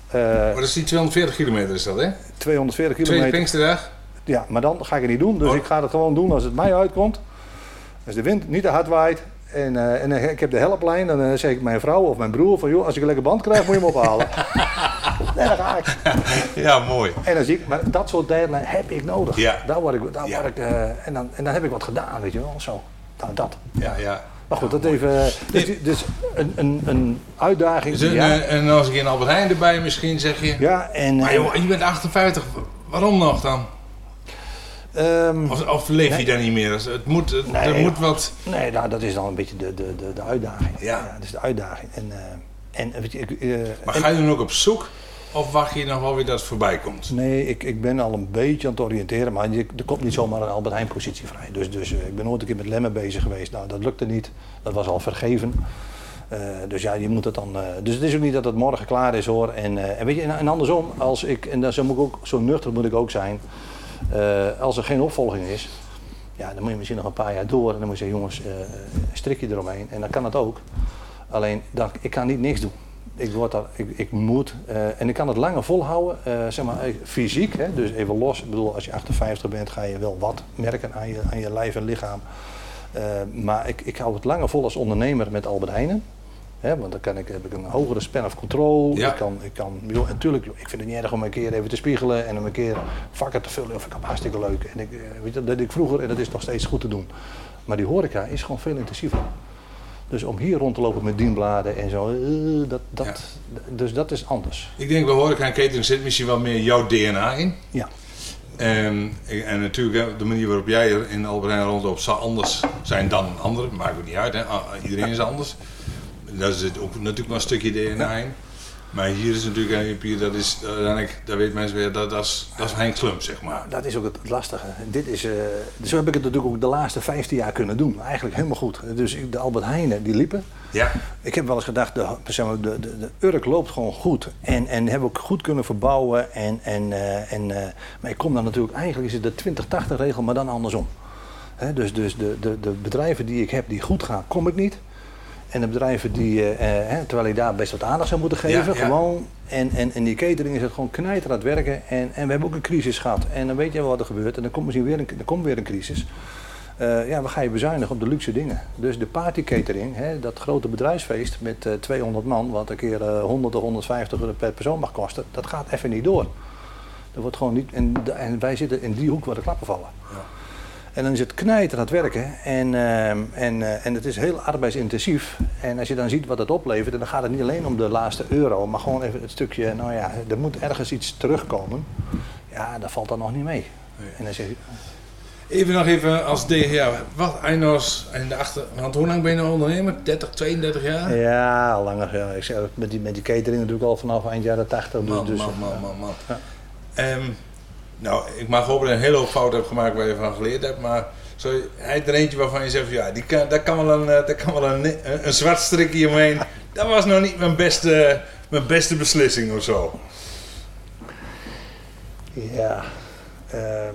eh, Maar dat is die 240 kilometer is dat, hè? 240 Tweede kilometer. Pinksterdag. Ja, maar dan ga ik het niet doen. Dus Oh. ik ga het gewoon doen als het mij uitkomt. Als de wind niet te hard waait en, eh, en ik heb de helplijn, dan eh, zeg ik mijn vrouw of mijn broer van joh, als ik een lekker band krijg, moet je hem ophalen. nee, dan ga ik. Ja, mooi. En dan zie ik, maar dat soort deadline heb ik nodig. Ja. Daar word ik, daar Ja. word ik eh, en, dan, en dan heb ik wat gedaan, weet je wel, zo. Nou, dat. Ja, ja. Maar goed, dat even. Dus, dus een, een, een uitdaging. Dus een, ja. eh, en als ik in Albert Heijn erbij misschien zeg je... ja, en. Maar eh, joh, je bent 58, waarom nog dan? Ehm, Of, of leef je daar niet meer? Dus Het moet, het- Nee, er moet wat... Nee, nou, dat is dan een beetje de, de, de, de uitdaging. Ja. dat is de uitdaging. En, eh, en weet je, ik, eh, Maar ga je dan ook op zoek? Of wacht je nog wel weer dat het voorbij komt? Nee, ik, ik ben al een beetje aan het oriënteren, maar je, er komt niet zomaar een Albert Heijn positie vrij. Dus, dus eh, ik ben ooit een keer met lemmen bezig geweest. Nou, dat lukte niet. Dat was al vergeven. Dus ja, je moet het dan. dus het is ook niet dat het morgen klaar is hoor. En, en weet je, en, en andersom, als ik, en dan zo moet ik ook, zo nuchter moet ik ook zijn. Eh, als er geen opvolging is, ja, dan moet je misschien nog een paar jaar door. En dan moet je zeggen, jongens, eh strik je eromheen. En dan kan het ook. Alleen, ik kan niet niks doen. Ik, word daar, ik, ik moet, eh, en ik kan het langer volhouden, zeg maar fysiek. Hè, dus even los, ik bedoel, als je 58 bent, ga je wel wat merken aan je, aan je lijf en lichaam. Maar ik, ik hou het langer vol als ondernemer met Albert Heijnen. Hè, want dan kan ik, heb ik een hogere span of control. Ja. Ik kan, ik kan, joh, en joh, ik vind het niet erg om een keer even te spiegelen en om een keer vakken te vullen. Of ik heb hartstikke leuk. En ik, eh, weet je, dat deed ik vroeger en dat is nog steeds goed te doen. Maar die horeca is gewoon veel intensiever. Dus om hier rond te lopen met dienbladen en zo, eh, dat, dat, dus dat is anders. Ik denk bij horeca en catering zit misschien wel meer jouw DNA in. Ja. En, en natuurlijk, de manier waarop jij er in Albert Heijn rondloopt zal anders zijn dan een andere. Maakt ook niet uit, hè? Ah, iedereen is anders. Daar zit ook natuurlijk wel een stukje DNA in. Maar hier is natuurlijk, Pier, dat is, uiteindelijk, daar weet mensen weer, dat, dat, is, dat is Henk Klump, zeg maar. Dat is ook het, lastige. Dit is, eh, zo heb ik het natuurlijk ook de laatste 15 jaar kunnen doen. Eigenlijk helemaal goed. Dus de Albert Heijnen, die liepen. Ja, Ik heb wel eens gedacht, de, zeg maar, de, de, de Urk loopt gewoon goed. En, en hebben we ook goed kunnen verbouwen. En, en, eh, en, eh, maar ik kom dan natuurlijk, eigenlijk is het de 20-80 regel, maar dan andersom. Dus dus de, de, de bedrijven die ik heb die goed gaan, kom ik niet. En de bedrijven die, eh, eh, terwijl ik daar best wat aandacht zou moeten geven, Ja, ja. gewoon. En, en, en die catering is het gewoon knijter aan het werken. En, en we hebben ook een crisis gehad. En dan weet je wel wat er gebeurt. En dan komt misschien weer een, er komt weer een crisis. Eh, ja, we gaan je bezuinigen op de luxe dingen. Dus de party catering, hè, dat grote bedrijfsfeest met eh, 200 man, wat een keer eh, 100 of 150 euro per persoon mag kosten, dat gaat even niet door. Dat wordt gewoon niet, en, en wij zitten in die hoek waar de klappen vallen. Ja. En dan is het knijter aan het werken en, ehm, en, eh, en het is heel arbeidsintensief. En als je dan ziet wat het oplevert, en dan gaat het niet alleen om de laatste euro, maar gewoon even het stukje, nou ja, er moet ergens iets terugkomen. Ja, dat valt dan nog niet mee. Nee. En dan zeg je, Even nog even als DGA, wat Einos in de achter... Want hoe lang ben je nou ondernemer? 30, 32 jaar? Ja, langer. Ja. Ik zeg, met, die, met die catering natuurlijk al vanaf eind jaren 80. Dus, Man, dus, man, man, man, man. Ja. Ehm, nou, ik mag hopen dat je een hele hoop fouten hebt gemaakt waar je van geleerd hebt, maar zo, hij er eentje waarvan je zegt, van, ja, die kan, daar kan wel een, eh, daar kan wel een, een, een zwart strikje omheen. Dat was nog niet mijn beste, mijn beste beslissing of zo. Ja, ehm,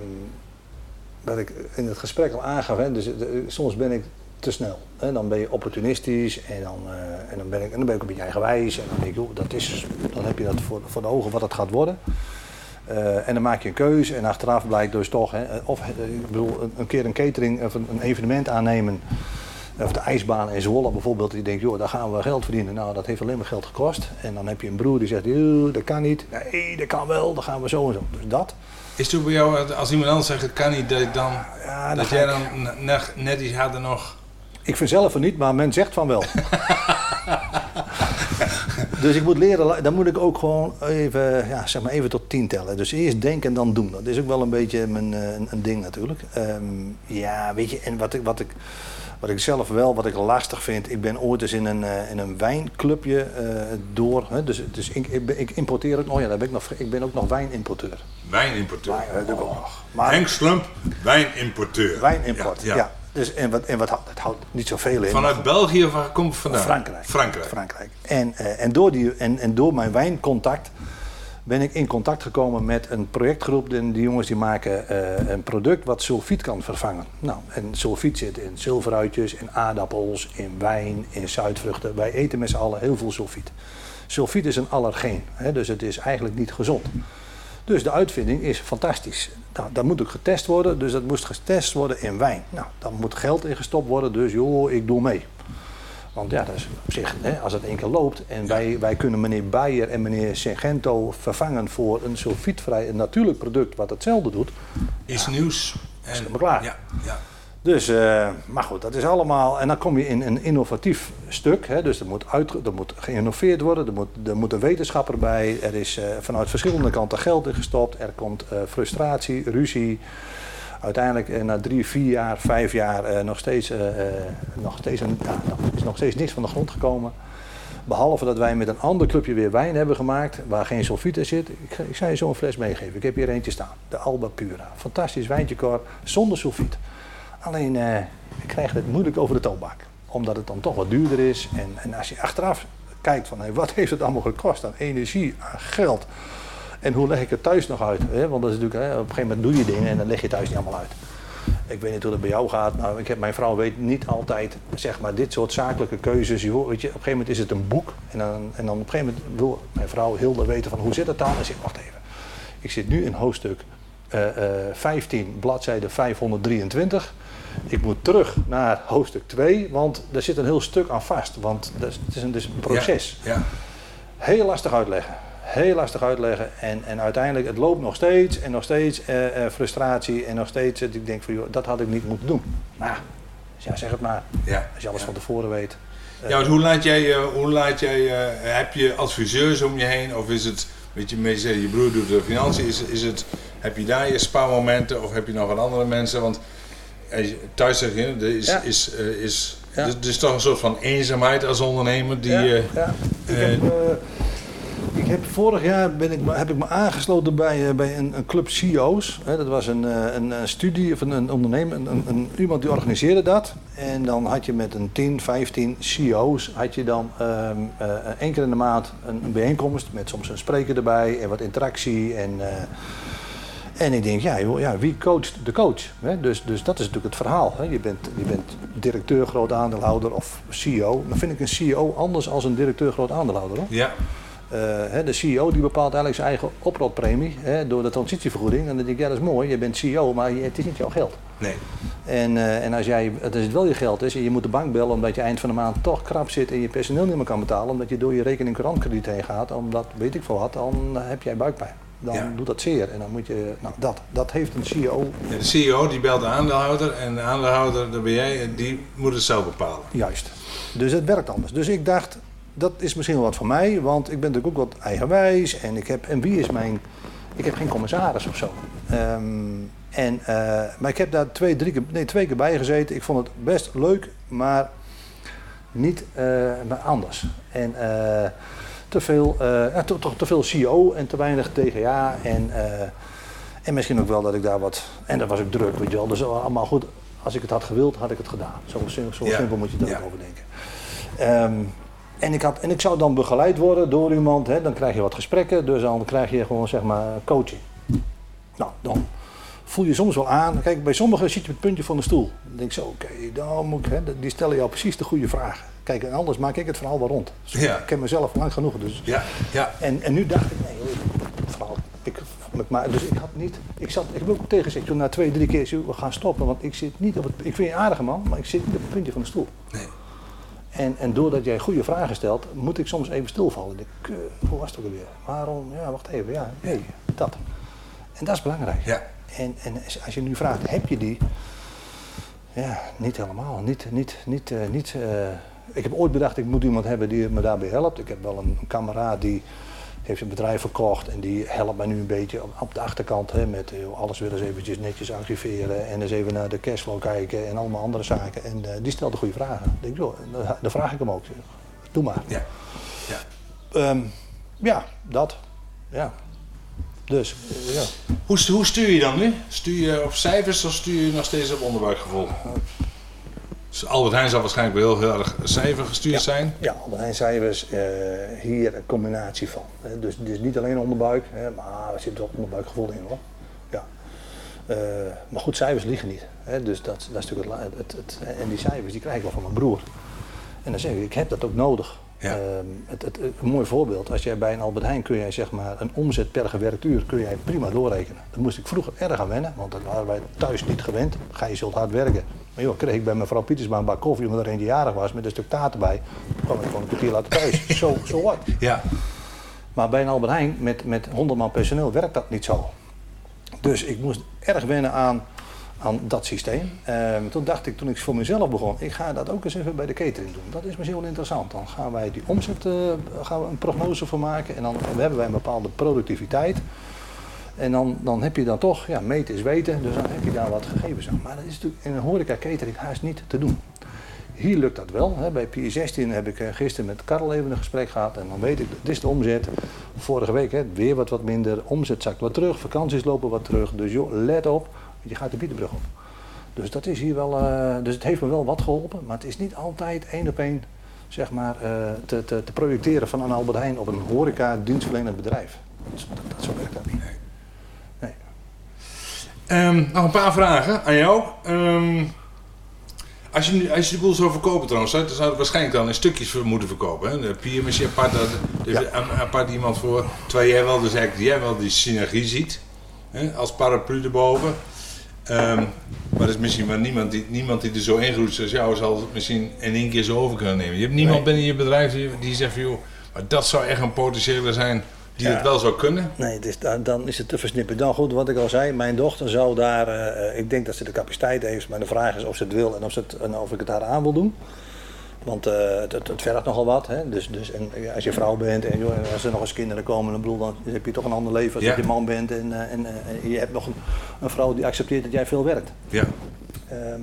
wat ik in het gesprek al aangaf, hè, dus, eh, soms ben ik te snel. Hè, dan ben je opportunistisch en dan, eh, en dan, ben ik, en dan ben ik een beetje eigenwijs. En dan denk ik, joh, dat is, dan heb je dat voor, voor de ogen wat het gaat worden. Eh, en dan maak je een keuze en achteraf blijkt dus toch, hè, of eh, ik bedoel, een, keer een catering of een, evenement aannemen. Of de ijsbaan in Zwolle bijvoorbeeld, die denkt, joh, daar gaan we geld verdienen. Nou, dat heeft alleen maar geld gekost. En dan heb je een broer die zegt, joh, dat kan niet. Nee, dat kan wel, dan gaan we zo en zo. Dus dat. Is het ook bij jou, als iemand anders zegt, het kan niet, dat, dan, Ja, dat jij dan ne- net, net iets harder nog... Ik vind zelf van niet, maar men zegt van wel. dus ik moet leren, dan moet ik ook gewoon even, ja, zeg maar even tot tien tellen. Dus eerst denken en dan doen. Dat is ook wel een beetje mijn, uh, een, een, ding natuurlijk. Um, ja, weet je, en wat ik, wat ik, wat ik zelf wel, wat ik lastig vind, ik ben ooit eens in een, uh, in een wijnclubje uh, door. Hè, dus dus ik, ik, ik, importeer ook, oh ja, daar ben ik, nog, ik ben ook nog wijnimporteur. Wijnimporteur? Wijn, oh. Henk Slump, wijnimporteur. Wijnimport, ja. ja. Dus, en wat, en wat het houdt niet zoveel in. Vanuit België of waar komt het vandaan? Frankrijk. Frankrijk. Frankrijk. En, uh, en, door die, en, en door mijn wijncontact ben ik in contact gekomen met een projectgroep. En die jongens die maken uh, een product wat sulfiet kan vervangen. Nou, en sulfiet zit in zilveruitjes, in aardappels, in wijn, in zuidvruchten. Wij eten met z'n allen heel veel sulfiet. Sulfiet is een allergeen, hè, dus het is eigenlijk niet gezond. Dus de uitvinding is fantastisch. Nou, dat moet ook getest worden, dus dat moest getest worden in wijn. Nou, dan moet geld in gestopt worden, dus joh, ik doe mee. Want ja, dat is op zich, hè, als het één keer loopt en wij, wij kunnen meneer Bayer en meneer Singento vervangen voor een sulfietvrij, een natuurlijk product wat hetzelfde doet. Is ja, nieuws. En, is klaar. Ja, ja. Dus, uh, maar goed, dat is allemaal. En dan kom je in een innovatief stuk. Hè, dus er moet, uit, er moet geïnnoveerd worden, er moet, er een wetenschapper bij. Er is uh, vanuit verschillende kanten geld in gestopt. Er komt uh, frustratie, ruzie. Uiteindelijk na drie, vier jaar, vijf jaar nog steeds, nog steeds een, ja, is nog steeds niks van de grond gekomen. Behalve dat wij met een ander clubje weer wijn hebben gemaakt waar geen sulfiet in zit. Ik, ik zou je zo een fles meegeven. Ik heb hier eentje staan. De Alba Pura. Fantastisch wijntje cor zonder sulfiet. Alleen, uh, ik krijg het moeilijk over de toonbank. Omdat het dan toch wat duurder is. En, en als je achteraf kijkt van wat heeft het allemaal gekost aan energie, aan geld. En hoe leg ik het thuis nog uit? Hè? Want dat is natuurlijk, hè, op een gegeven moment doe je dingen en dan leg je thuis niet allemaal uit. Ik weet niet hoe het bij jou gaat, maar ik heb, mijn vrouw weet niet altijd zeg maar, dit soort zakelijke keuzes. Je, weet je, op een gegeven moment is het een boek. En dan, en dan op een gegeven moment wil mijn vrouw Hilde weten van hoe zit het dan? En zegt, wacht even. Ik zit nu in hoofdstuk uh, uh, 15, bladzijde 523. Ik moet terug naar hoofdstuk 2, want daar zit een heel stuk aan vast. Want het is een, dus een proces. Ja, ja. Heel lastig uitleggen. Heel lastig uitleggen. En, en uiteindelijk, het loopt nog steeds en nog steeds uh, uh, frustratie. En nog steeds, ik denk van, joh, dat had ik niet moeten doen. Nou, dus ja, zeg het maar. Ja, Als je alles van tevoren weet. Ja, hoe laat jij, hoe laat jij heb je adviseurs om je heen? Of is het, weet je, meestal je broer doet de financiën. Is, is het, heb je daar je spaarmomenten of heb je nog wat andere mensen? Want thuis zeg je, er is, Ja. is, uh, is, Ja. toch een soort van eenzaamheid als ondernemer die... ja, eh, ja. Ik, eh, heb, eh, ik heb vorig jaar ben ik, heb ik me aangesloten bij, eh, bij een, een club CEO's. Hè, dat was een, eh, een, eh, studie van een ondernemer, een, een, een- iemand die organiseerde dat. En dan had je met een 10, 15 CEO's had je dan ehm, eh, één keer in de maand een, een bijeenkomst met soms een spreker erbij en wat interactie. En, eh, en ik denk, ja, joh, ja wie coacht de coach? Hè? Dus, dus dat is natuurlijk het verhaal. Hè? Je, bent, je bent directeur, groot aandeelhouder of CEO. Dan vind ik een CEO anders dan een directeur, groot aandeelhouder. Hoor. ja, Eh, hè, de CEO die bepaalt eigenlijk zijn eigen oprotpremie hè, door de transitievergoeding. En dan denk ik, ja dat is mooi, je bent CEO, maar je- het is niet jouw geld. nee. En, eh, en als, jij, als het wel je geld is en je moet de bank bellen omdat je eind van de maand toch krap zit en je personeel niet meer kan betalen, omdat je door je rekening courantkrediet heen gaat, omdat weet ik veel wat, dan heb jij buikpijn. Dan Ja. doet dat zeer en dan moet je, nou dat, dat heeft een CEO Ja, De CEO die belt de aandeelhouder en de aandeelhouder, dat ben jij, en die moet het zelf bepalen. Juist. Dus het werkt anders. Dus ik dacht, dat is misschien wel wat voor mij, want ik ben natuurlijk ook wat eigenwijs en ik heb, en wie is mijn, ik heb geen commissaris of zo. Ehm, en, eh, maar ik heb daar twee, drie keer, nee, twee keer bij gezeten. Ik vond het best leuk, maar niet eh, maar anders. En eh, te veel, toch te veel CEO en te weinig DGA en, eh, en misschien ook wel dat ik daar wat, en dat was ook druk, weet je wel. Dus allemaal goed, als ik het had gewild, had ik het gedaan. Zo, zo Ja. simpel moet je daar Ja. ook over denken. Ehm, en, ik had, en ik zou dan begeleid worden door iemand, hè, dan krijg je wat gesprekken, dus dan krijg je gewoon zeg maar coaching. Nou, dan voel je soms wel aan. Kijk, bij sommigen zit je op het puntje van de stoel. Dan denk ik zo, oké, dan moet ik, hè, die stellen jou precies de goede vragen. Kijk, en anders maak ik het verhaal wel rond. Dus Ja. Ik ken mezelf lang genoeg, dus Ja, ja. en, en nu dacht ik, nee, joh, vooral, ik, met maar, dus ik had niet, ik zat, ik heb ook tegen gezegd, toen na twee, drie keer, we gaan stoppen, want ik zit niet op het, ik vind je een aardige man, maar ik zit niet op het puntje van de stoel. Nee. En, en doordat jij goede vragen stelt, moet ik soms even stilvallen. Ik, denk, eh, hoe was het ook alweer? Waarom? Ja, wacht even, ja, nee, dat. En dat is belangrijk. Ja. En, en als je nu vraagt, heb je die? Ja, niet helemaal. Niet, niet, niet, eh, niet, eh, ik heb ooit bedacht, ik moet iemand hebben die me daarbij helpt. Ik heb wel een, een kameraad die heeft een bedrijf verkocht en die helpt mij nu een beetje op, op de achterkant hè, met eh, alles weer eens eventjes netjes archiveren en eens even naar de cashflow kijken en allemaal andere zaken. En eh, die stelt de goede vragen. Ik denk, joh, dan, dan vraag ik hem ook. Doe maar. Ja. ja. Ehm, ja, dat. Ja. Dus, eh, ja. Hoe, hoe stuur je dan nu? Stuur je op cijfers of stuur je nog steeds op onderbuikgevoel? Dus Albert Heijn zal waarschijnlijk wel heel erg cijfergestuurd zijn. Ja, Albert Heijn cijfers, eh, hier een combinatie van. Dus, dus niet alleen onderbuik, hè, maar er zit ook onderbuikgevoel in hoor. Ja. Eh, maar goed, cijfers liegen niet. Hè. Dus dat, dat is natuurlijk het, het, het, En die cijfers die krijg ik wel van mijn broer. En dan zeg ik, ik heb dat ook nodig. Ja. Ehm, het, het, een mooi voorbeeld, als jij bij een Albert Heijn kun jij zeg maar een omzet per gewerkt uur kun jij prima doorrekenen. Dat moest ik vroeger erg aan wennen, want dat waren wij thuis niet gewend. Ga je zult hard werken. Maar joh, kreeg ik bij mevrouw Pietersma een bak koffie omdat er eentje jarig was met een stuk taart erbij. Dan kwam ik gewoon een kwartier later thuis. Zo, zo wat. Ja. Maar bij een Albert Heijn met, met 100 man personeel werkt dat niet zo. Dus ik moest erg wennen aan, aan dat systeem. Ehm, toen dacht ik, toen ik voor mezelf begon, ik ga dat ook eens even bij de catering doen. Dat is misschien wel interessant. Dan gaan wij die omzet, eh, gaan we een prognose voor maken. En dan hebben wij een bepaalde productiviteit. En dan, dan heb je dan toch, ja, meten is weten, dus dan heb je daar wat gegevens aan. Maar dat is natuurlijk in een horeca catering haast niet te doen. Hier lukt dat wel. Hè. Bij PI16 heb ik eh, gisteren met Karel even een gesprek gehad. En dan weet ik, dit is de omzet. Vorige week hè, weer wat, wat minder. Omzet zakt wat terug. Vakanties lopen wat terug. Dus joh, let op. Je gaat de Bietenbrug op. Dus dat is hier wel. eh, dus het heeft me wel wat geholpen. Maar het is niet altijd één op één zeg maar, eh, te, te, te projecteren van een Albert Heijn op een horeca dienstverlenend bedrijf. Dat, dat zo werkt dat niet. Ehm, nog een paar vragen aan jou. Ehm, als, je, nu- als je de boel zou verkopen trouwens, zou, zou het waarschijnlijk dan in stukjes moeten verkopen. Hè? De piermachine apart, daar er is Ja. een- apart iemand voor. Terwijl jij wel, dus eigenlijk, jij wel die synergie ziet. Hè? Als paraplu erboven. Ehm, maar er is misschien maar niemand die, niemand die er zo ingroeit zoals jou zal het misschien in één keer zo over kunnen nemen. Je hebt niemand Nee. binnen je bedrijf die, die zegt van joh, maar dat zou echt een potentiële zijn die Ja. het wel zou kunnen. Nee, het is, dan- dan is het te versnippen. Dan goed, wat ik al zei, mijn dochter zou daar, eh, ik denk dat ze de capaciteit heeft, maar de vraag is of ze het wil en of, ze het, en of ik het haar aan wil doen. Want eh, het, het, het vergt nogal wat. Hè? Dus, dus en, als je vrouw bent en joh, als er nog eens kinderen komen, dan, bedoel, dan heb je toch een ander leven als Ja. dat je man bent. En, eh, en, en je hebt nog een, een vrouw die accepteert dat jij veel werkt. Ja. Ehm,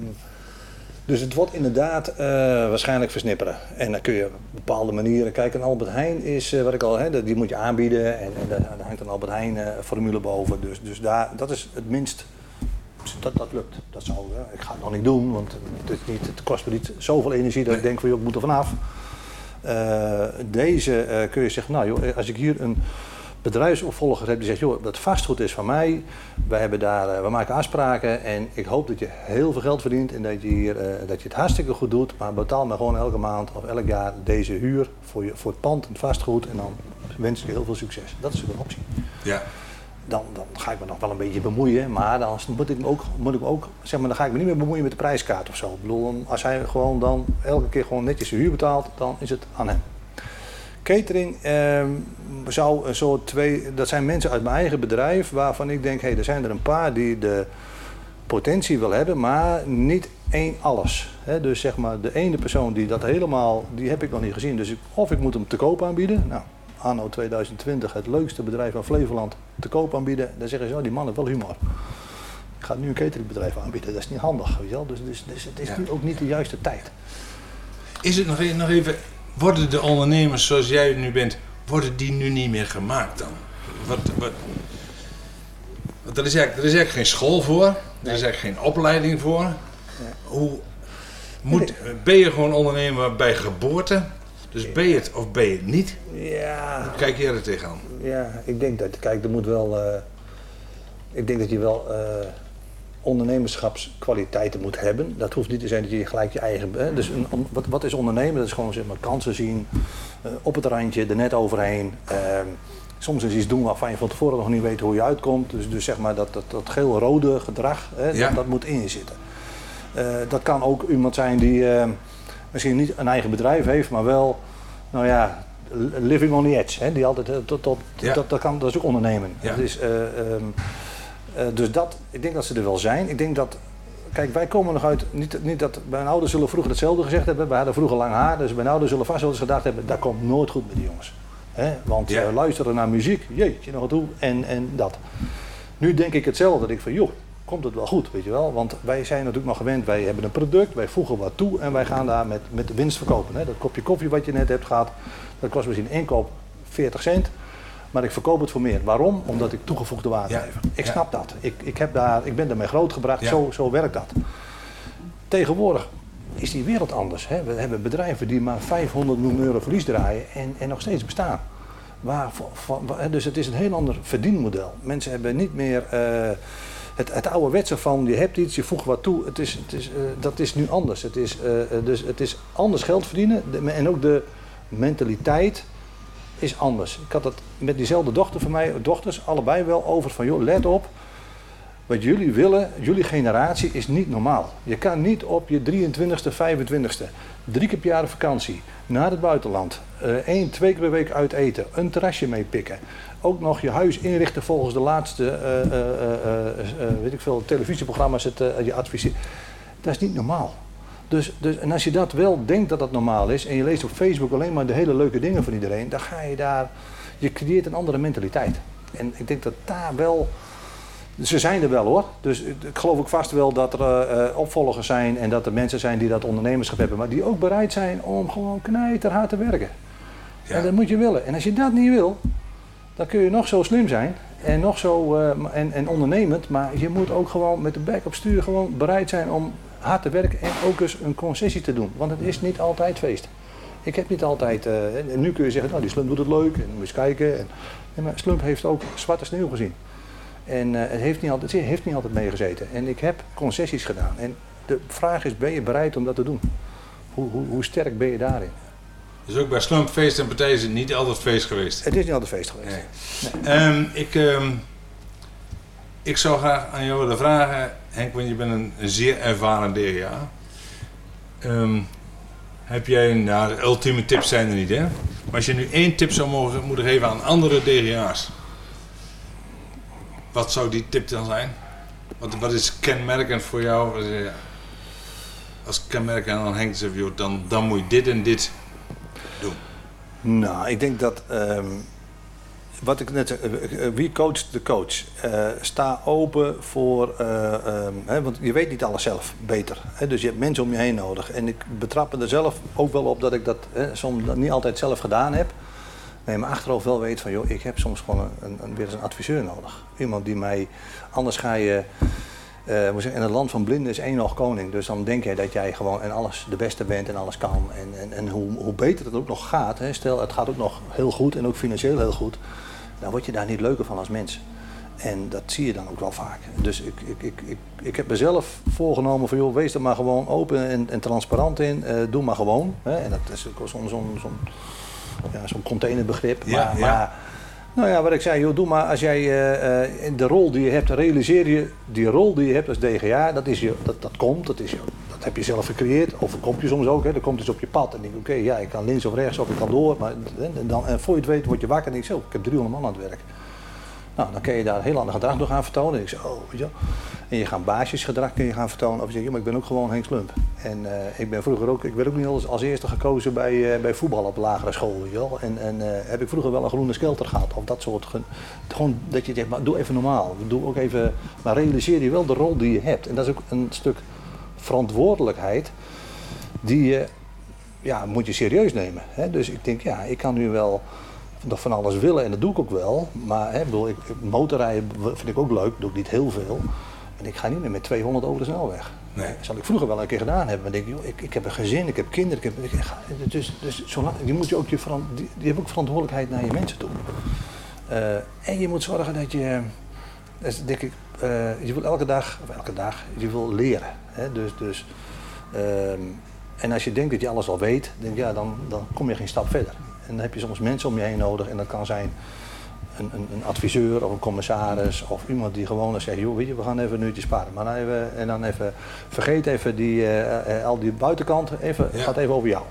dus het wordt inderdaad eh, waarschijnlijk versnipperen. En dan kun je op bepaalde manieren. Kijk, een Albert Heijn is, eh, wat ik al, hè, die moet je aanbieden. En, en daar, hangt een Albert Heijn eh, formule boven. Dus, dus daar, dat is het minst. Dat, dat lukt. Dat zou, ik ga het nog niet doen, want het, is niet, het kost me niet zoveel energie dat ik denk van joh, ik moet er vanaf. Deze kun je zeggen, nou joh, als ik hier een bedrijfsopvolger heb die zegt, joh, dat vastgoed is van mij. Wij hebben daar, eh, we maken afspraken en ik hoop dat je heel veel geld verdient en dat je, hier, eh, dat je het hartstikke goed doet. Maar betaal me gewoon elke maand of elk jaar deze huur voor, je, voor het pand en het vastgoed. En dan wens ik je heel veel succes. Dat is een optie. Ja. Dan, dan ga ik me nog wel een beetje bemoeien, maar dan moet ik me ook, moet ik me ook zeg maar, dan ga ik me niet meer bemoeien met de prijskaart of zo. Ik bedoel, als hij gewoon dan elke keer gewoon netjes zijn huur betaalt, dan is het aan hem. Catering ehm, zou een soort twee, dat zijn mensen uit mijn eigen bedrijf waarvan ik denk, hé, hey, er zijn er een paar die de potentie wil hebben, maar niet één alles. Dus zeg maar, de ene persoon die dat helemaal, die heb ik nog niet gezien. Dus ik, of ik moet hem te koop aanbieden. Nou, anno 2020, het leukste bedrijf van Flevoland, te koop aanbieden. Dan zeggen ze, oh, die man heeft wel humor. Ik ga nu een cateringbedrijf aanbieden, dat is niet handig. Weet je wel? Dus, dus, dus het is Ja. nu ook niet de juiste tijd. Is het nog, e- nog even, worden de ondernemers zoals jij nu bent, worden die nu niet meer gemaakt dan? Wat, wat, want er, is eigenlijk, er is eigenlijk geen school voor, er is eigenlijk geen opleiding voor. Hoe, moet, ben je gewoon ondernemer bij geboorte? Dus ben je het of ben je het niet? Ja, Hoe kijk jij er tegenaan? Ja, ik denk dat, kijk, er moet wel, eh, ik denk dat je wel eh, ondernemerschapskwaliteiten moet hebben. Dat hoeft niet te zijn dat je gelijk je eigen, hè, dus een, wat, wat is ondernemen? Dat is gewoon zeg maar kansen zien, eh, op het randje, er net overheen. Ehm, soms is iets doen waarvan je van tevoren nog niet weet hoe je uitkomt. Dus, dus zeg maar dat, dat, dat geel-rode gedrag, hè, Ja. dat, dat moet in je zitten. Eh, dat kan ook iemand zijn die eh, misschien niet een eigen bedrijf heeft, maar wel, nou ja, living on the edge. Hè, die altijd, eh, tot, tot, Ja. dat, dat, kan, dat is ook ondernemen. Ja. Dat is, eh, ehm, eh, dus dat, ik denk dat ze er wel zijn. Ik denk dat kijk, wij komen nog uit, niet, niet dat mijn ouders zullen vroeger hetzelfde gezegd hebben. Wij hadden vroeger lang haar, dus mijn ouders zullen vast wel eens gedacht hebben, dat komt nooit goed met die jongens. Hè? Want Ja. eh, luisteren naar muziek, jeetje nog toe, en, en dat. Nu denk ik hetzelfde, dat ik van, joh, komt het wel goed, weet je wel. Want wij zijn natuurlijk nog gewend, wij hebben een product, wij voegen wat toe en wij gaan daar met, met winst verkopen. Hè? Dat kopje koffie wat je net hebt gehad, dat kost misschien inkoop 40 cent. Maar ik verkoop het voor meer. Waarom? Omdat ik toegevoegde waarde Ja. geef. Ik snap dat. Ik, ik, heb daar, ik ben daarmee grootgebracht. Zo, zo werkt dat. Tegenwoordig is die wereld anders. Hè? We hebben bedrijven die maar 500 miljoen euro verlies draaien en, en nog steeds bestaan. Waar, van- van- wa- dus het is een heel ander verdienmodel. Mensen hebben niet meer eh, het, het ouderwetse van je hebt iets, je voegt wat toe. Het is, het is, eh, dat is nu anders. Het is, eh, dus het is anders geld verdienen en ook de mentaliteit is anders. Ik had het met diezelfde dochter van mij, dochters, allebei wel over van joh, let op. Wat jullie willen, jullie generatie, is niet normaal. Je kan niet op je 23ste, 25ste, drie keer per jaar vakantie, naar het buitenland, eh één, twee keer per week uit eten, een terrasje meepikken. Ook nog je huis inrichten volgens de laatste, eh, eh, weet ik veel, televisieprogramma's, het, je adviseert. Dat is niet normaal. Dus, dus, en als je dat wel denkt dat dat normaal is en je leest op Facebook alleen maar de hele leuke dingen van iedereen, dan ga je daar, je creëert een andere mentaliteit. En ik denk dat daar wel, ze zijn er wel hoor. Dus ik ik geloof ook vast wel dat er eh, eh, opvolgers zijn en dat er mensen zijn die dat ondernemerschap hebben, maar die ook bereid zijn om gewoon knijterhard te werken. Ja. En dat moet je willen. En als je dat niet wil, dan kun je nog zo slim zijn en nog zo eh, en, en ondernemend, maar je moet ook gewoon met de bek op stuur gewoon bereid zijn om hard te werken en ook eens een concessie te doen. Want het is niet altijd feest. Ik heb niet altijd, eh, en nu kun je zeggen, nou die slump doet het leuk en moet eens kijken. En, maar slump heeft ook zwarte sneeuw gezien. En eh, het, heeft niet altijd, het heeft niet altijd meegezeten. En ik heb concessies gedaan. En de vraag is, ben je bereid om dat te doen? Hoe, hoe, hoe sterk ben je daarin? Dus ook bij slumpfeest en partijen is het niet altijd feest geweest. Het is niet altijd feest geweest. Nee. Ehm, ik, ehm, ik zou graag aan jou willen vragen, Henk, want je bent een, zeer ervaren DGA. Ehm, heb jij, nou ultieme tips zijn er niet hè, maar als je nu één tip zou mogen, moeten geven aan andere DGA's, wat zou die tip dan zijn? Wat, wat is kenmerkend voor jou? Als kenmerkend aan Henk joh, dan, dan moet je dit en dit doen. Nou, ik denk dat. ehm, wat ik net eh, eh, wie coacht de coach? Eh, sta open voor. eh, ehm, hè, want je weet niet alles zelf beter. Hè, dus je hebt mensen om je heen nodig. En ik betrap me er zelf ook wel op dat ik dat hè, soms niet altijd zelf gedaan heb. Nee, maar achteraf wel weet van, joh, ik heb soms gewoon een, een, weer eens een adviseur nodig. Iemand die mij. Anders ga je. zeg, in het land van blinden is één nog koning. Dus dan denk je dat jij gewoon en alles de beste bent en alles kan. En, en, en hoe, hoe beter het ook nog gaat, hè, stel het gaat ook nog heel goed en ook financieel heel goed, dan word je daar niet leuker van als mens. En dat zie je dan ook wel vaak. Dus ik, ik, ik, ik, ik heb mezelf voorgenomen van joh, wees er maar gewoon open en, en transparant in. Eh, doe maar gewoon. Hè. En dat is ook zo'n zo'n zo'n ja, zo'n containerbegrip. Ja, maar, ja. maar nou ja, wat ik zei, joh, doe maar als jij eh, eh, in de rol die je hebt, realiseer je die rol die je hebt als DGA, dat, is je, dat, dat komt, dat, is je, heb je zelf gecreëerd. Of kom je soms ook, hè, er komt iets op je pad en denk oké, ja, ik kan links of rechts of ik kan door. Maar en, dan, en voor je het weet word je wakker en denk je, zo, ik heb 300 man aan het werk. Nou, dan kun je daar heel ander gedrag door gaan vertonen. En ik zeg, oh, weet je. En je gaat baasjesgedrag kun je gaan vertonen. Of je zegt, ja, maar ik ben ook gewoon Henk Slump. En eh, ik ben vroeger ook, ik werd ook niet als, als eerste gekozen bij, eh, bij voetbal op lagere school, weet je wel. En, en eh, heb ik vroeger wel een groene skelter gehad. Of dat soort, ge- gewoon dat je zegt, maar doe even normaal. Doe ook even, maar realiseer je wel de rol die je hebt. En dat is ook een stuk verantwoordelijkheid die je, ja, moet je serieus nemen. Hè? Dus ik denk, ja, ik kan nu wel nog van alles willen en dat doe ik ook wel. Maar hè, bedoel, ik, motorrijden vind ik ook leuk, doe ik niet heel veel. En ik ga niet meer met 200 over de snelweg. Nee. Dat zal ik vroeger wel een keer gedaan hebben. Maar denk ik, joh, ik, ik heb een gezin, ik heb kinderen. Ik heb, ik, dus dus zolang, je moet je ook je, die, die hebben ook verantwoordelijkheid naar je mensen toe. Eh, en je moet zorgen dat je, dat is denk ik, je wil elke dag, of elke dag, je wil leren. Hè? Dus, dus, ehm, en als je denkt dat je alles al weet, denk, ja, dan, dan kom je geen stap verder. En dan heb je soms mensen om je heen nodig. En dat kan zijn een, een, een adviseur of een commissaris of iemand die gewoon zegt, joh, weet je, we gaan even een uurtje sparen. Maar dan even, en dan even, vergeet even die, eh, eh, al die buitenkant, even, Ja. gaat even over jou.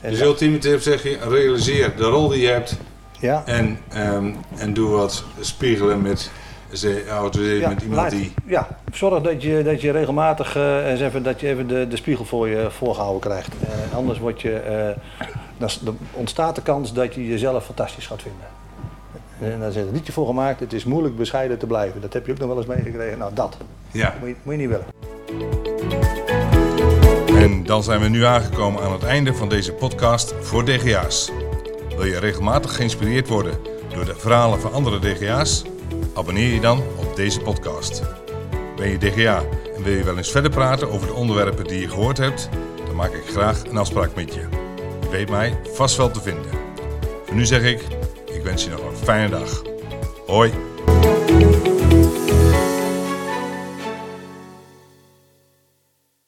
En Dus ultieme tip zeg je, realiseer de rol die je hebt ja, en, ehm, en doe wat spiegelen met Autoriseer Ja, met iemand laat- die... ja, zorg dat je, dat je regelmatig eh, eens even, dat je even de, de spiegel voor je voorgehouden krijgt. Eh, anders wordt je, eh, dan ontstaat de kans dat je jezelf fantastisch gaat vinden. En dan is het niet je voor gemaakt, het is moeilijk bescheiden te blijven. Dat heb je ook nog wel eens meegekregen. Nou, dat Ja. moet je, moet je niet willen. En dan zijn we nu aangekomen aan het einde van deze podcast voor DGA's. Wil je regelmatig geïnspireerd worden door de verhalen van andere DGA's? Abonneer je dan op deze podcast. Ben je DGA en wil je wel eens verder praten over de onderwerpen die je gehoord hebt? Dan maak ik graag een afspraak met je. Je weet mij vast wel te vinden. Voor nu zeg ik, ik wens je nog een fijne dag. Hoi!